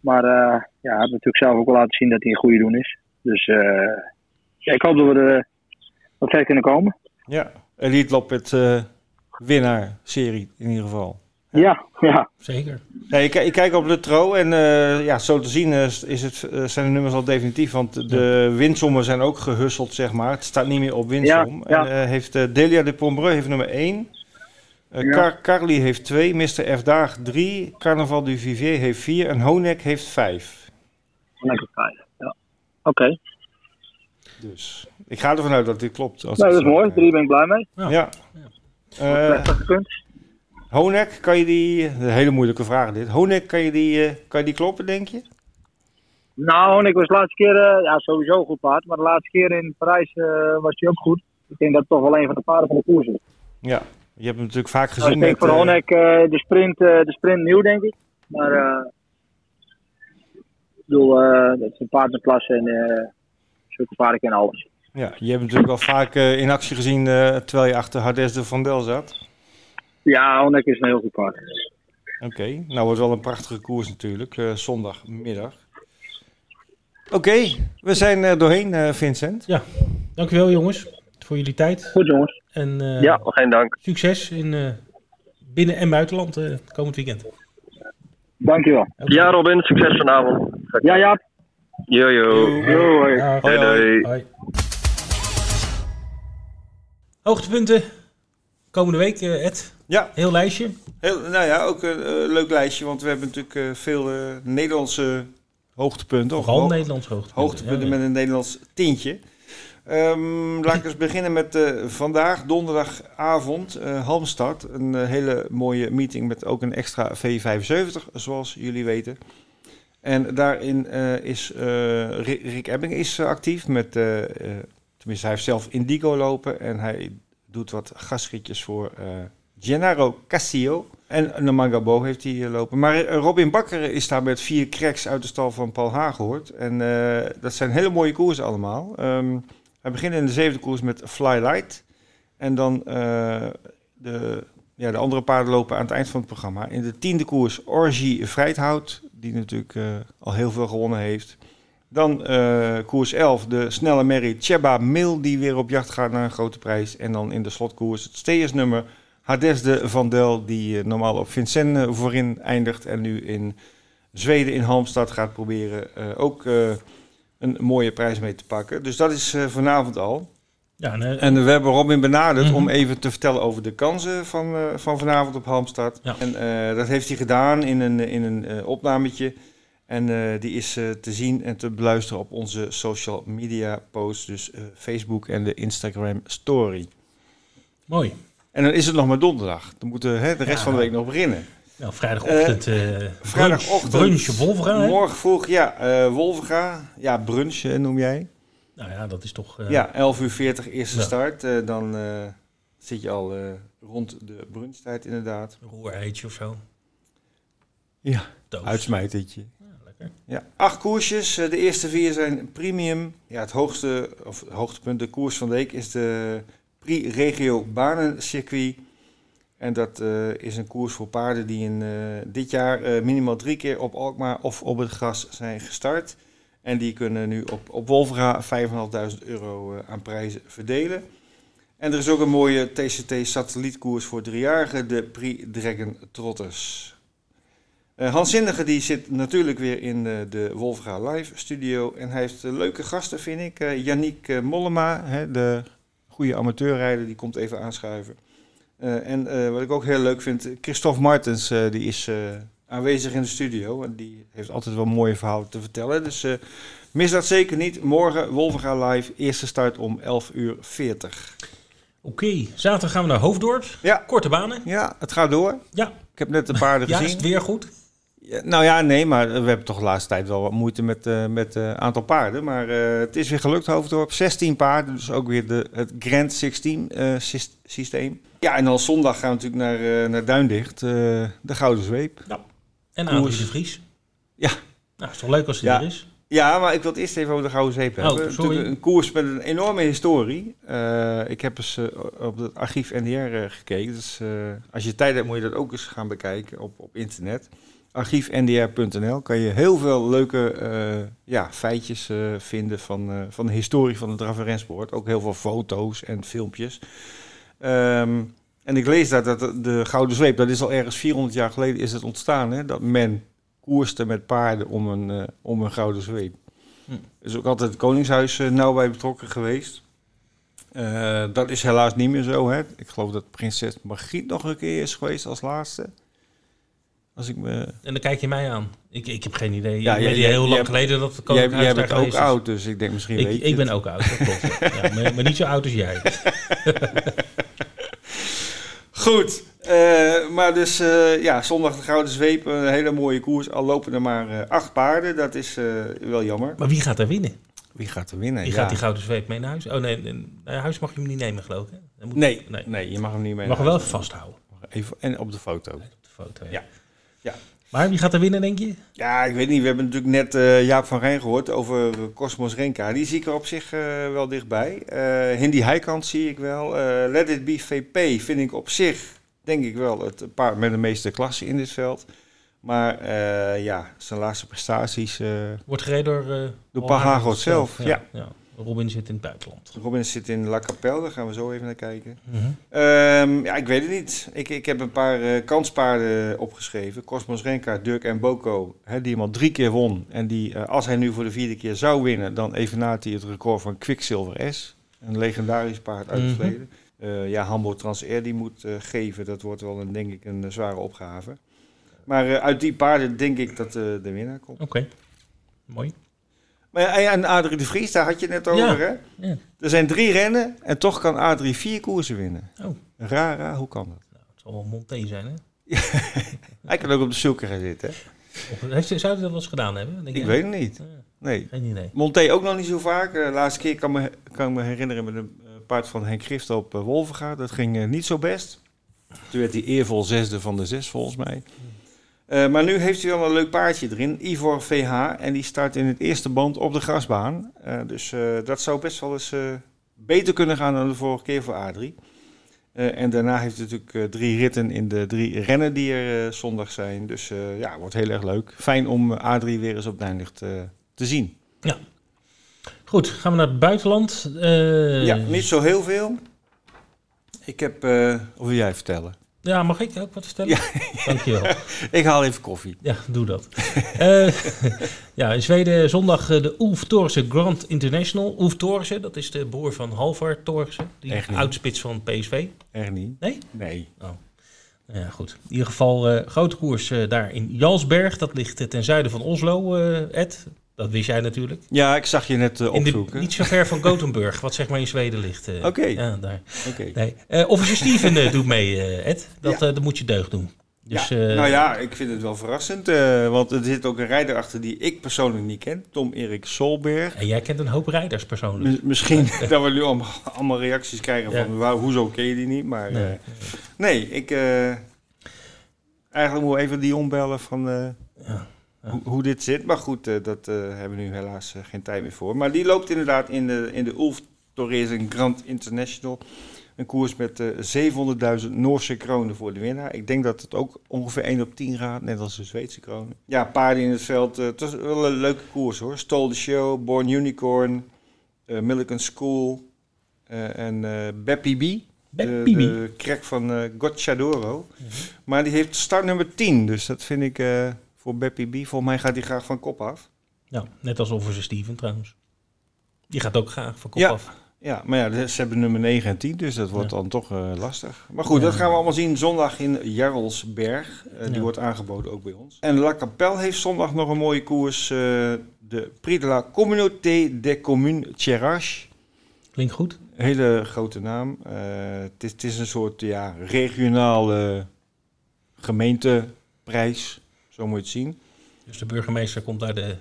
Maar ja, hij heeft natuurlijk zelf ook wel laten zien dat hij een goede doen is. Dus eh, ja, ik hoop dat we er wat ver kunnen komen. Ja, Elite Loppet eh winnaar serie in ieder geval. Ja, ja. Zeker. Nee, ik, ik kijk op de tro en eh, ja, zo te zien eh, is het, eh, zijn de nummers al definitief. Want de winsommen zijn ook gehusseld, zeg maar. Het staat niet meer op winsom. Ja, ja. En eh, heeft eh, Delia de Pombreu heeft nummer 1. Ja. Car Carly heeft 2. Mr. F. Daag 3. Carnaval du Vivier heeft 4. En Honek heeft 5. Ja. Oké, Dus ik ga ervan uit dat dit klopt. Als nou, dat het is mooi. Drie ben ik blij mee. Ja. Ja. Eh. Honek, kan je die... Een hele moeilijke vraag dit. Honek, kan je die, eh, kan je die kloppen, denk je? Nou, ik was de laatste keer, eh, ja, sowieso een goed paard. Maar de laatste keer in Parijs eh, was hij ook goed. Ik denk dat het toch wel een van de paarden van de koers is. Ja. Je hebt hem natuurlijk vaak Nou, gezien ik denk met... voor eh, Honek eh, de, sprint, eh, de sprint nieuw, denk ik. Maar eh, ik bedoel, eh, dat is een paard met klasse en eh zulke paarden kennen alles. Ja, je hebt hem natuurlijk wel vaak eh, in actie gezien eh, terwijl je achter Hardes de Vandel zat. Ja, Honek is een heel goed paard. Oké, nou wordt wel een prachtige koers natuurlijk, eh, zondagmiddag. Oké, we zijn er doorheen, eh, Vincent. Dankjewel jongens voor jullie tijd. Goed jongens. En eh, Ja. Geen dank. succes in eh, binnen- en buitenland eh, komend weekend. Dankjewel. Ja, Robin, succes vanavond. Ja, Jaap. Yo, yo. Yo, hoi. Hoi, hoi. Hoogtepunten. Komende week, eh, Ed. Ja, Heel lijstje. heel, nou ja, ook een eh, leuk lijstje, want we hebben natuurlijk eh, veel eh, Nederlandse hoogtepunten. of Vooral ho- Nederlands hoogtepunten. hoogtepunten Ja, ja. met een Nederlands tintje. Ehm, laat ik eens beginnen met eh, vandaag, donderdagavond, eh Halmstad. Een hele mooie meeting met ook een extra V75, zoals jullie weten. En daarin eh, is eh, Rick, Ebbing is eh, actief met, tenminste hij heeft zelf Indigo lopen en hij doet wat gastritjes voor Gennaro Castillo. En Namangabo heeft hij lopen. Maar Robin Bakker is daar met vier cracks uit de stal van Paul Hagehoort. En dat zijn hele mooie koersen allemaal. Ehm hij begint in de zevende koers met Fly Light. En dan de, ja, de andere paarden lopen aan het eind van het programma. In de tiende koers Orgie Vrijthout, die natuurlijk eh, al heel veel gewonnen heeft. Dan eh, koers 11, de snelle merrie Cheba Mil, die weer op jacht gaat naar een grote prijs. En dan in de slotkoers het steersnummer Hadesde van Del, die eh, normaal op Vincennes voorin eindigt. En nu in Zweden in Halmstad gaat proberen ook een mooie prijs mee te pakken. Dus dat is vanavond al. Ja, en, eh, En we hebben Robin benaderd Mhm. om even te vertellen over de kansen van, eh, van vanavond op Halmstad. Ja. En eh, dat heeft hij gedaan in een, in een eh, opnametje. En eh, die is eh, te zien en te beluisteren op onze social media posts. Dus eh, Facebook en de Instagram story. mooi. En dan is het nog maar donderdag. Dan moeten hè, de rest Ja. van de week nog beginnen. Nou, vrijdagochtend. eh vrijdagochtend. Brunch, hè? Morgen vroeg, ja, eh Wolvenga. Ja, brunch eh, noem jij. Nou ja, dat is toch... eh, Ja, 11 uur 40 eerste Ja. start. Eh, dan eh, zit je al rond de brunchtijd inderdaad. Een roereitje of zo. Ja, uitsmijtertje. Ja, lekker. Ja, acht koersjes. De eerste vier zijn premium. Ja, het hoogste, of het hoogtepunt, de koers van de week is de Prix Regio Banencircuit. En dat is een koers voor paarden die in, dit jaar minimaal drie keer op Alkmaar of op het gras zijn gestart. En die kunnen nu op, op Wolvera 5.500 euro eh, aan prijzen verdelen. En er is ook een mooie TCT-satellietkoers voor driejarigen, de Prix Dragon Trotters. Eh, Hans Zindige die zit natuurlijk weer in eh, de Wolfga Live studio. En hij heeft leuke gasten, vind ik. Eh Yannick Mollema, hè, de goede amateurrijder, die komt even aanschuiven. En wat ik ook heel leuk vind, Christophe Martens, die is aanwezig in de studio. En die heeft altijd wel mooie verhalen te vertellen. Dus eh, mis dat zeker niet. Morgen Wolfga Live, eerste start om 11.40 uur. 40. Oké, zaterdag gaan we naar Hoofddorp. Ja. Korte banen. Ja, het gaat door. Ja. Ik heb net de paarden Ja, is gezien. het weer goed? Ja, nou ja, nee, maar we hebben toch de laatste tijd wel wat moeite met het met, eh, aantal paarden. Maar eh, het is weer gelukt, Hoofddorp. 16 paarden, dus ook weer de, het Grand 16 eh, sys- systeem. Ja, en dan zondag gaan we natuurlijk naar, eh, naar Duindicht, eh, de Gouden Zweep. En. Adrie de Vries. Ja. Nou, is toch leuk als hij Ja. er is? Ja, maar ik wil het eerst even over de Gouden Zweep Oh, hebben. sorry. Natuurlijk Een koers met een enorme historie. Eh, ik heb eens eh, op het archief NDR eh, gekeken. Dus als je tijd hebt, moet je dat ook eens gaan bekijken op, op internet. Archiefndr.nl kan je heel veel leuke ja, feitjes vinden van, van de historie van het draf- en rensport. Ook heel veel foto's en filmpjes. Ehm, en ik lees daar dat de, de Gouden Zweep, dat is al ergens 400 jaar geleden is het ontstaan. Hè, dat men koerste met paarden om een, eh, om een Gouden Zweep. Hm. Is ook altijd het Koningshuis eh, nauw bij betrokken geweest. Eh, dat is helaas niet meer zo. Hè. Ik geloof dat prinses Margriet nog een keer is geweest als laatste. Als ik me... En dan kijk je mij aan. Ik, ik heb geen idee. Ja, jij- heel lang geleden dat het Jij, jij bent ook is. oud, dus ik denk misschien weet Ik, je ik ben het. ook oud, dat klopt. ja. Ja, maar, maar niet zo oud als jij. <laughs> Goed, eh, maar dus eh, ja, zondag de Gouden Zweep, een hele mooie koers. Al lopen er maar eh, acht paarden, dat is wel jammer. Maar wie gaat er winnen? Wie gaat er winnen? Wie Ja. gaat die gouden zweep mee naar huis? Oh nee, nee, naar huis mag je hem niet nemen geloof ik. hè? Moet- Nee, nee. nee, je mag hem niet mee. Mag hem wel vasthouden Even, en op de foto. op de foto. Ja. Ja. Maar wie gaat er winnen, denk je? Ja, ik weet niet. We hebben natuurlijk net eh, Jaap van Rijn gehoord over Cosmos Renka. Die zie ik er op zich eh, wel dichtbij. Eh Hindi Heikant zie ik wel. Let It Be VP vind ik op zich, denk ik wel, het paard met de meeste klasse in dit veld. Maar ja, zijn laatste prestaties... Wordt gereden door... Door Paul zelf, ja. Robin zit in het buitenland. Robin zit in La Capelle, daar gaan we zo even naar kijken. Mhm. Ehm, ja, ik weet het niet. Ik, ik heb een paar eh, kanspaarden opgeschreven. Cosmos Renka, Dirk en Boko, hè, die hem al drie keer won. En die, eh, als hij nu voor de vierde keer zou winnen, dan evenaart hij het record van Quicksilver S. Een legendarisch paard uit het Mhm. verleden. Eh, ja, Hambo Transair die moet geven. Dat wordt wel een, denk ik een zware opgave. Maar uit die paarden denk ik dat de winnaar komt. Oké, mooi. Maar en Adrie de Vries, daar had je het net over, hè? Ja. Er zijn drie rennen en toch kan Adrie vier koersen winnen. Oh. Rara, hoe kan dat? Nou, het zal wel Monté zijn, hè? <laughs> Hij kan ook op de zulke gaan zitten. hè? Of, heeft, zou hij dat wel eens gedaan hebben? Denk Ik weet het niet. Nee. geen. Monté ook nog niet zo vaak. De laatste keer kan, me, kan ik me herinneren met een eh, paard van Henk Grift op uh, Wolvenga. Dat ging eh, niet zo best. Toen werd hij eervol zesde van de zes volgens mij. Eh, maar nu heeft hij wel een leuk paardje erin, Ivor VH. En die start in het eerste band op de grasbaan. Eh, dus eh, dat zou best wel eens beter kunnen gaan dan de vorige keer voor Adrie. En daarna heeft hij natuurlijk drie ritten in de drie rennen die er zondag zijn. Dus ja, wordt heel erg leuk. Fijn om Adrie weer eens op Duinlicht te zien. Goed, gaan we naar het buitenland. Ja, niet zo heel veel. Ik heb, of wil jij vertellen? Ja, mag ik ook wat vertellen? Ja. Dankjewel. <laughs> Ik haal even koffie. Ja, doe dat. Eh, <laughs> ja, in Zweden zondag eh, de Ulf Thorsen Grand International. Ulf Thorsen, dat is de broer van Halvar Thorsen. Die Echt niet. oudspits van PSV. Echt niet? Nee? Nee. Nou Ja, goed. In ieder geval eh, grote koers daar in Jalsberg. Dat ligt ten zuiden van Oslo, Ed. Dat wist jij natuurlijk. Ja, ik zag je net de, opzoeken. niet zo ver van Gothenburg, wat zeg maar in Zweden ligt. eh. Oké. Ja, daar. Oké. Nee. Eh, officer Steven doet mee, Ed. Dat, Ja. dat moet je deugd doen. Dus, ja. nou ja, ik vind het wel verrassend. want er zit ook een rijder achter die ik persoonlijk niet ken. Tom-Erik Solberg. En jij kent een hoop rijders persoonlijk. M- misschien <laughs> dat we nu allemaal, allemaal reacties krijgen Ja. van waar, hoezo ken je die niet. Maar Nee. nee, nee ik... eigenlijk moet even Dion bellen van... Ja. Hoe, hoe dit zit. Maar goed, eh, dat eh, hebben we nu helaas eh, geen tijd meer voor. Maar die loopt inderdaad in de, in de Ulf Torres Grand International. Een koers met eh 700.000 Noorse kronen voor de winnaar. Ik denk dat het ook ongeveer 1 op 10 gaat, net als de Zweedse kronen. Ja, paarden in het veld. het was wel een leuke koers hoor. Stole the Show, Born Unicorn, Milligan School en eh Beppy B. Beppy De, B. de krek van Gocciadoro. Maar die heeft start nummer 10. Dus dat vind ik voor Beppy B. Volgens mij gaat hij graag van kop af. Ja, net als officer Steven trouwens. Die gaat ook graag van kop Ja. af. Ja, maar ja, ze hebben nummer 9 en 10, dus dat wordt Ja. dan toch eh, lastig. Maar goed, Ja. dat gaan we allemaal zien zondag in Jarlsberg. Eh, die wordt aangeboden ook bij ons. En La Capelle heeft zondag nog een mooie koers. eh, de Prix de la Communauté des Communes Thiérache. Klinkt goed. Hele grote naam. Het is, het is een soort ja, regionale gemeenteprijs, zo moet je het zien. Dus de burgemeester komt daar de,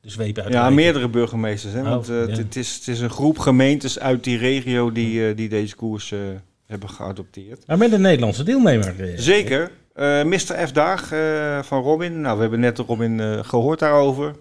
de zweep uit. Ja, meerdere burgemeesters. Hè? Oh, Want eh, ja. het, is, het is een groep gemeentes uit die regio die, eh, die deze koers eh, hebben geadopteerd. Maar met een Nederlandse deelnemer. Zeker. Mr. F. Daag van Robin. Nou, we hebben net de Robin eh, gehoord daarover.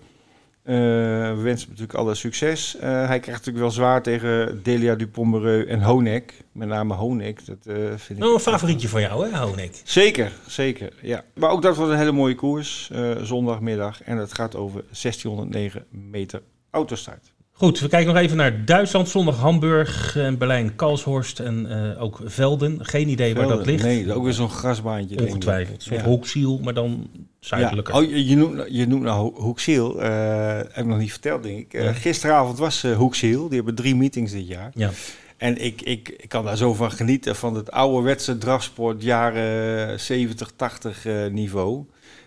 Eh, we wensen hem natuurlijk alle succes. Eh, hij krijgt natuurlijk wel zwaar tegen Delia Dupommereux en Honek. Met name Honek. Dat eh, vind ik... Oh, een favorietje van jou, hè, Honek? Zeker, zeker. Ja. Maar ook dat wordt een hele mooie koers. zondagmiddag. En het gaat over 1609 meter autostart. Goed, we kijken nog even naar Duitsland. Zondag Hamburg, en Berlijn, Kalshorst en eh, ook Velden. Geen idee waar dat ligt. Nee, ook weer zo'n grasbaantje. Ongetwijfeld. Ja. hoekziel, maar dan zuidelijker. Ja. Oh, je, je noemt, je noemt nou Ho- Hoeksiel. eh heb ik nog niet verteld, denk ik. Eh. Gisteravond was Hoeksiel. Die hebben drie meetings dit jaar. Ja. En ik, ik, ik kan daar zo van genieten van het ouderwetse drafsport jaren 70, 80 eh, niveau.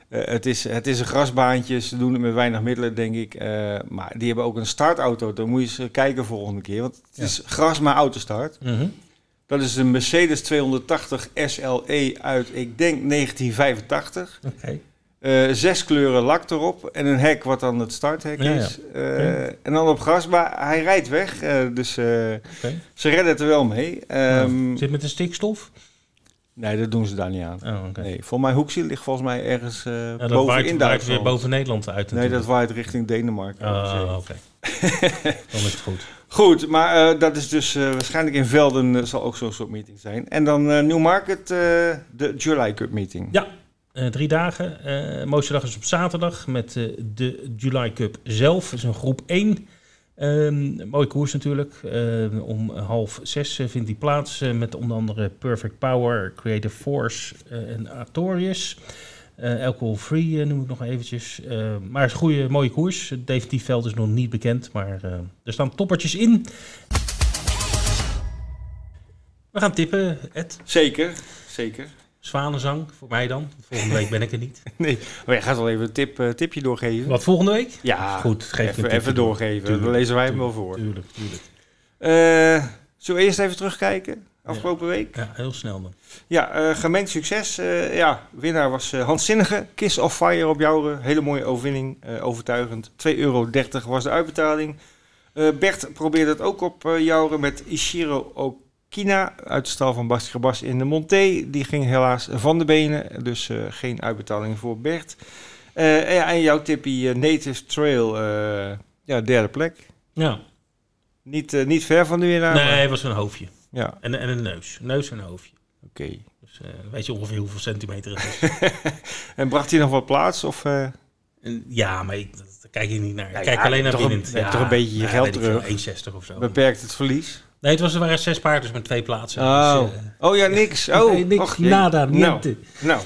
Eh, het, is, het is een grasbaantje, ze doen het met weinig middelen, denk ik. Eh, maar die hebben ook een startauto. Dan moet je eens kijken volgende keer. Want het Ja. is gras maar autostart. Mhm. Dat is een Mercedes 280 SLE uit, ik denk, 1985. Oké. Eh, zes kleuren lak erop en een hek wat dan het starthek Ja, ja. is. En dan op gras, maar hij rijdt weg. dus ze redden het er wel mee. Nou, Zit met de stikstof? Nee, dat doen ze daar niet aan. Oh. Nee, voor mij Hoekziel ligt volgens mij ergens Ja, dat boven waait, in Duitsland. weer boven Nederland uit nee, dat natuurlijk. waait richting Denemarken. Ah, oké. <laughs> Dan is het goed. Goed, maar eh, dat is dus eh, waarschijnlijk in Velden zal ook zo'n soort meeting zijn. En dan Newmarket, de July Cup meeting. Ja, drie dagen. Mooiste dag is op zaterdag met de July Cup zelf. Dat is een groep 1. Ehm mooie koers natuurlijk. Eh, om half zes eh, vindt die plaats eh, met onder andere Perfect Power, Creative Force eh, en Artorius. Eh Alcohol Free noem ik nog eventjes. Eh, maar het is een goede, mooie koers. Het definitief veld is nog niet bekend, maar er staan toppertjes in. We gaan tippen, Ed. Zeker, zeker. Zwanenzang, voor mij dan. Volgende week ben ik er niet. <laughs> Nee, maar je gaat wel even een tip, eh, tipje doorgeven. Wat, volgende week? Ja, Goed, geef even, even door. doorgeven. Tuurlijk, Dan lezen wij hem wel voor. Tuurlijk, tuurlijk. Eh, zullen we eerst even terugkijken? Afgelopen week? Ja, heel snel dan. Ja, eh, gemengd succes. Ja, winnaar was Hans Zinnige. Kiss of Fire op Jouren. Hele mooie overwinning. overtuigend. 2,30 euro was de uitbetaling. Bert probeerde het ook op Jouren met Ishiro Okina. Uit de stal van Basti Gebas in de Monté. Die ging helaas van de benen. Dus eh, geen uitbetaling voor Bert. Eh, en, ja, en jouw tippie eh, Native Trail. eh, ja, derde plek. Ja. Niet, eh, niet ver van de winnaar. nee, maar- het was een hoofdje. Ja, En, en een neus. Neus en een hoofdje. oké. Dus eh, weet je ongeveer hoeveel centimeter het is. <laughs> En bracht hij nog wat plaats? Of, eh, ja, maar ik, daar kijk je niet naar. Ja, kijk ja, alleen naar hebt toch een beetje je geld terug. 1,60 of zo. beperkt het verlies? Nee, het was, er waren zes paarden met twee plaatsen. Oh, Dus, eh, oh ja, niks. <laughs> Oh, nee, niks, och, nada, Nou, niente. nou,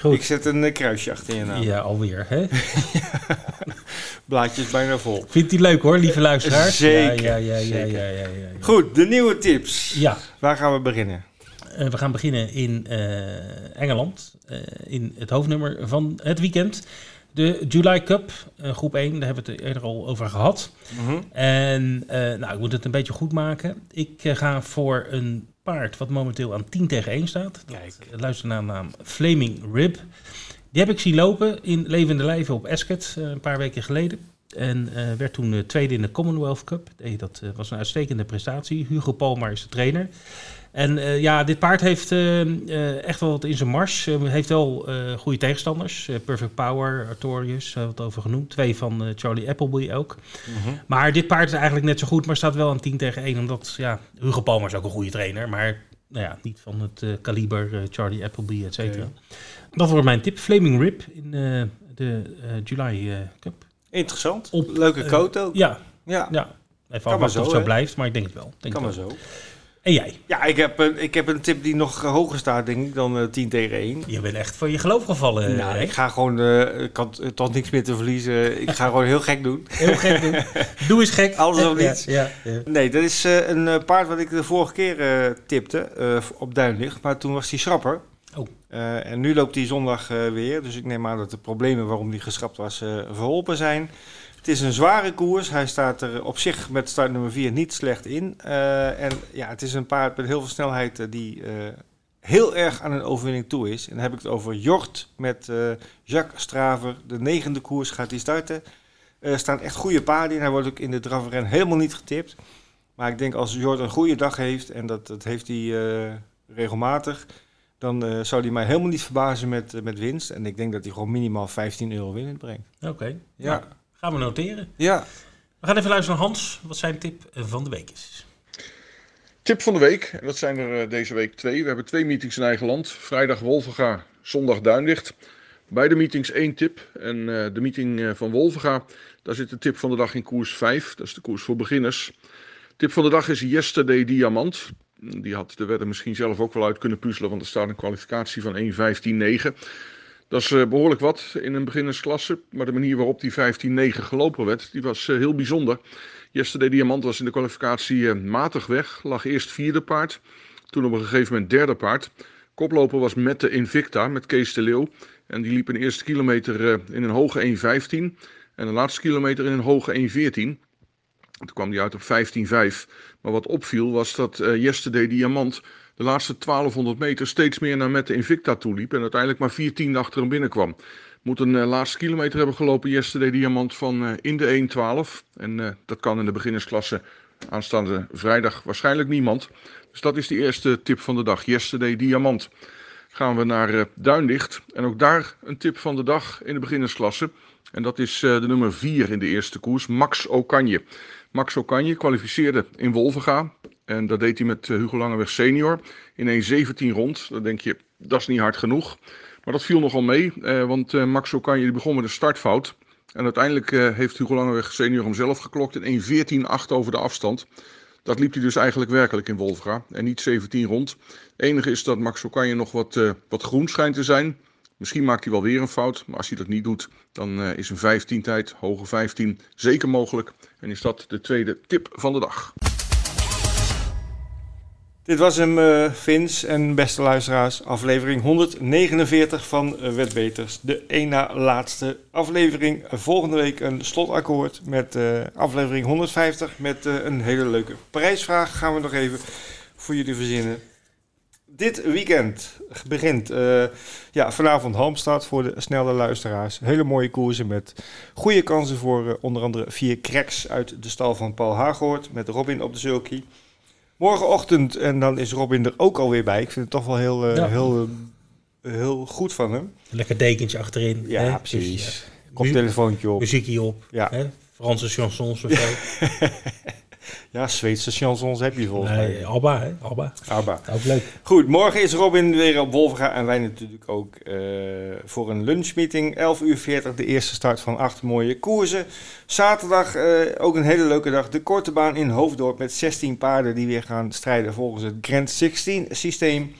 Goed. ik zet een eh, kruisje achter je naam. Ja, alweer. Hè? <laughs> Blaadjes bijna vol. Vindt hij leuk hoor, lieve luisteraars? Zeker, Ja, ja, ja, ja, zeker. ja, ja, ja, ja. Goed, de nieuwe tips. Ja, Waar gaan we beginnen? eh, we gaan beginnen in Engeland. in het hoofdnummer van het weekend. De July Cup, eh, groep 1, daar hebben we het eerder al over gehad. Mhm. En eh, nou, ik moet het een beetje goed maken. Ik eh, ga voor een paard wat momenteel aan 10 tegen 1 staat. Kijk. luister naar de naam Flaming Rib. Die heb ik zien lopen in levende lijven op Ascot een paar weken geleden. En werd toen tweede in de Commonwealth Cup. Nee, dat was een uitstekende prestatie. Hugo Palmer is de trainer. En eh, ja, dit paard heeft eh, eh, echt wel wat in zijn mars. Heeft wel goede tegenstanders. Perfect Power, Artorius, hebben we het over genoemd. Twee van Charlie Appleby ook. Mhm. Maar dit paard is eigenlijk net zo goed, maar staat wel aan 10 tegen 1. Omdat, ja, Hugo Palmer is ook een goede trainer. Maar nou ja, niet van het kaliber Charlie Appleby, et cetera. Dat wordt mijn tip. Flaming Rip in de July Cup. Interessant. Op, Leuke coat ook. Ja, Ja, ja. Even maar afwachten zo, of het zo hè? blijft, maar ik denk het wel. Denk kan maar het wel. zo. En jij? Ja, ik heb, een, ik heb een tip die nog eh, hoger staat, denk ik, dan eh 10 tegen 1. Je bent echt van je geloof gevallen. nou, ik ga gewoon, eh, ik had eh, toch niks meer te verliezen. <laughs> Ik ga gewoon heel gek doen. Heel gek doen. Doe eens gek. Alles of niets. Ja, ja. Nee, dat is eh, een eh, paard wat ik de vorige keer eh, tipte eh, op Duinlicht. Maar toen was hij schrapper. Eh, en nu loopt hij zondag eh, weer. Dus ik neem aan dat de problemen waarom die geschrapt was eh, verholpen zijn. Het is een zware koers. Hij staat er op zich met start nummer 4 niet slecht in. En ja, het is een paard met heel veel snelheid die heel erg aan een overwinning toe is. En dan heb ik het over Jort met Jacques Straver. De negende koers gaat hij starten. Er staan echt goede paarden in. Hij wordt ook in de drafren helemaal niet getipt. Maar ik denk als Jort een goede dag heeft, en dat, dat heeft hij regelmatig, dan eh, zou hij mij helemaal niet verbazen met, eh, met winst. En ik denk dat hij gewoon minimaal 15 euro winst brengt. Oké. Ja. Nou, gaan we noteren. Ja. We gaan even luisteren naar Hans, wat zijn tip van de week is. Tip van de week, en dat zijn er eh, deze week twee. We hebben twee meetings in eigen land. Vrijdag Wolvenga, zondag Duinlicht. Beide meetings één tip. En eh, de meeting eh, van Wolvenga, daar zit de tip van de dag in koers 5. Dat is de koers voor beginners. Tip van de dag is Yesterday Diamant. Die had de wedden misschien zelf ook wel uit kunnen puzzelen, want er staat een kwalificatie van 1.15.9. Dat is eh, behoorlijk wat in een beginnersklasse. Maar de manier waarop die 15.9 gelopen werd, die was eh, heel bijzonder. Yesterday Diamant was in de kwalificatie eh, matig weg. Lag eerst vierde paard. Toen op een gegeven moment derde paard. Koploper was Mette Invicta met Kees de Leeuw. En die liep een eerste kilometer in een hoge 1.15. En de laatste kilometer in een hoge 1.14. Toen kwam die uit op 15.5. Maar wat opviel was dat eh, Yesterday Diamant de laatste 1200 meter steeds meer naar Mette Invicta toe liep. En uiteindelijk maar 14 achter hem binnenkwam. Moet een eh, laatste kilometer hebben gelopen Yesterday Diamant van eh, in de 1.12. En dat kan in de beginnersklasse aanstaande vrijdag waarschijnlijk niemand. Dus dat is de eerste tip van de dag. Yesterday Diamant. Gaan we naar Duinlicht. En ook daar een tip van de dag in de beginnersklasse. En dat is de nummer 4 in de eerste koers, Max Okanje. Max Okanje kwalificeerde in Wolvenga. En dat deed hij met eh, Hugo Langeweg senior in 1.17 rond. Dan denk je, dat is niet hard genoeg. Maar dat viel nogal mee, eh, want eh, Max Okanje begon met een startfout. En uiteindelijk heeft Hugo Langeweg senior hem zelf geklokt in 1.14.8 over de afstand. Dat liep hij dus eigenlijk werkelijk in Wolfga en niet 17 rond. Het enige is dat Max Okanje nog wat, wat groen schijnt te zijn. Misschien maakt hij wel weer een fout, maar als hij dat niet doet, dan eh, is een 15 tijd, hoge 15, zeker mogelijk. En is dat de tweede tip van de dag. Dit was hem, uh, Vince en beste luisteraars. Aflevering 149 van uh, Wetbeters. De één na laatste aflevering. volgende week een slotakkoord met aflevering 150. Met een hele leuke prijsvraag. Gaan we nog even voor jullie verzinnen. Dit weekend begint ja, vanavond Halmstad voor de snelle luisteraars. Hele mooie koersen met goede kansen voor onder andere vier cracks uit de stal van Paul Hagoort. Met Robin op de sulky. Morgenochtend, en dan is Robin er ook alweer bij. Ik vind het toch wel heel, uh, heel, heel goed van hem. Lekker dekentje achterin. Ja, hè? precies. Dus, uh, Koptelefoontje op. Muziekje op. Ja. Hè? Franse chansons of zo. <laughs> ja, Zweedse chansons heb je volgens nee, mij. Alba, hè? Alba. Alba. Ook leuk. Goed, morgen is Robin weer op Wolverga en wij natuurlijk ook uh, voor een lunchmeeting. 11 uur 40, de eerste start van acht mooie koersen. Zaterdag uh, ook een hele leuke dag. De korte baan in Hoofddorp met 16 paarden die weer gaan strijden volgens het Grand 16 systeem.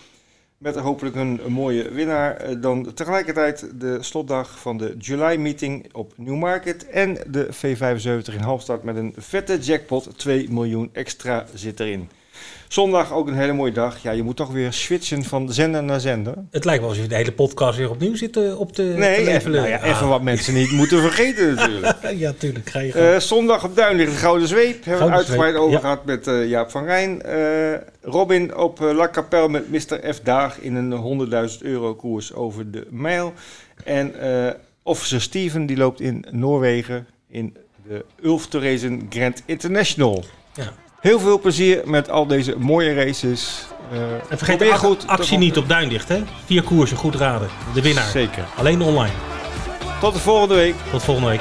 Met hopelijk een, mooie winnaar. Dan tegelijkertijd de slotdag van de July meeting op Newmarket. En de V75 in Halfstad met een vette jackpot. 2 miljoen extra zit erin. Zondag ook een hele mooie dag. Ja, je moet toch weer switchen van zender naar zender. Het lijkt wel alsof je de hele podcast weer opnieuw zit uh, op de Nee, te even, nou ja, even ah. wat mensen niet moeten vergeten natuurlijk. <laughs> ja, tuurlijk. Ga je uh, zondag op Duin ligt de Gouden Zweep. Hebben we uitgebreid over ja. gehad met uh, Jaap van Rijn. Robin op La Capelle met Mr. F. Daag in een 100.000 euro koers over de mijl. En Officer Steven die loopt in Noorwegen in de Ulf Theresen Grand International. Ja. Heel veel plezier met al deze mooie races. Uh, en vergeet de goed actie niet op Duindicht, hè? Vier koersen, goed raden. De winnaar. Zeker. Alleen online. Tot de volgende week. Tot volgende week.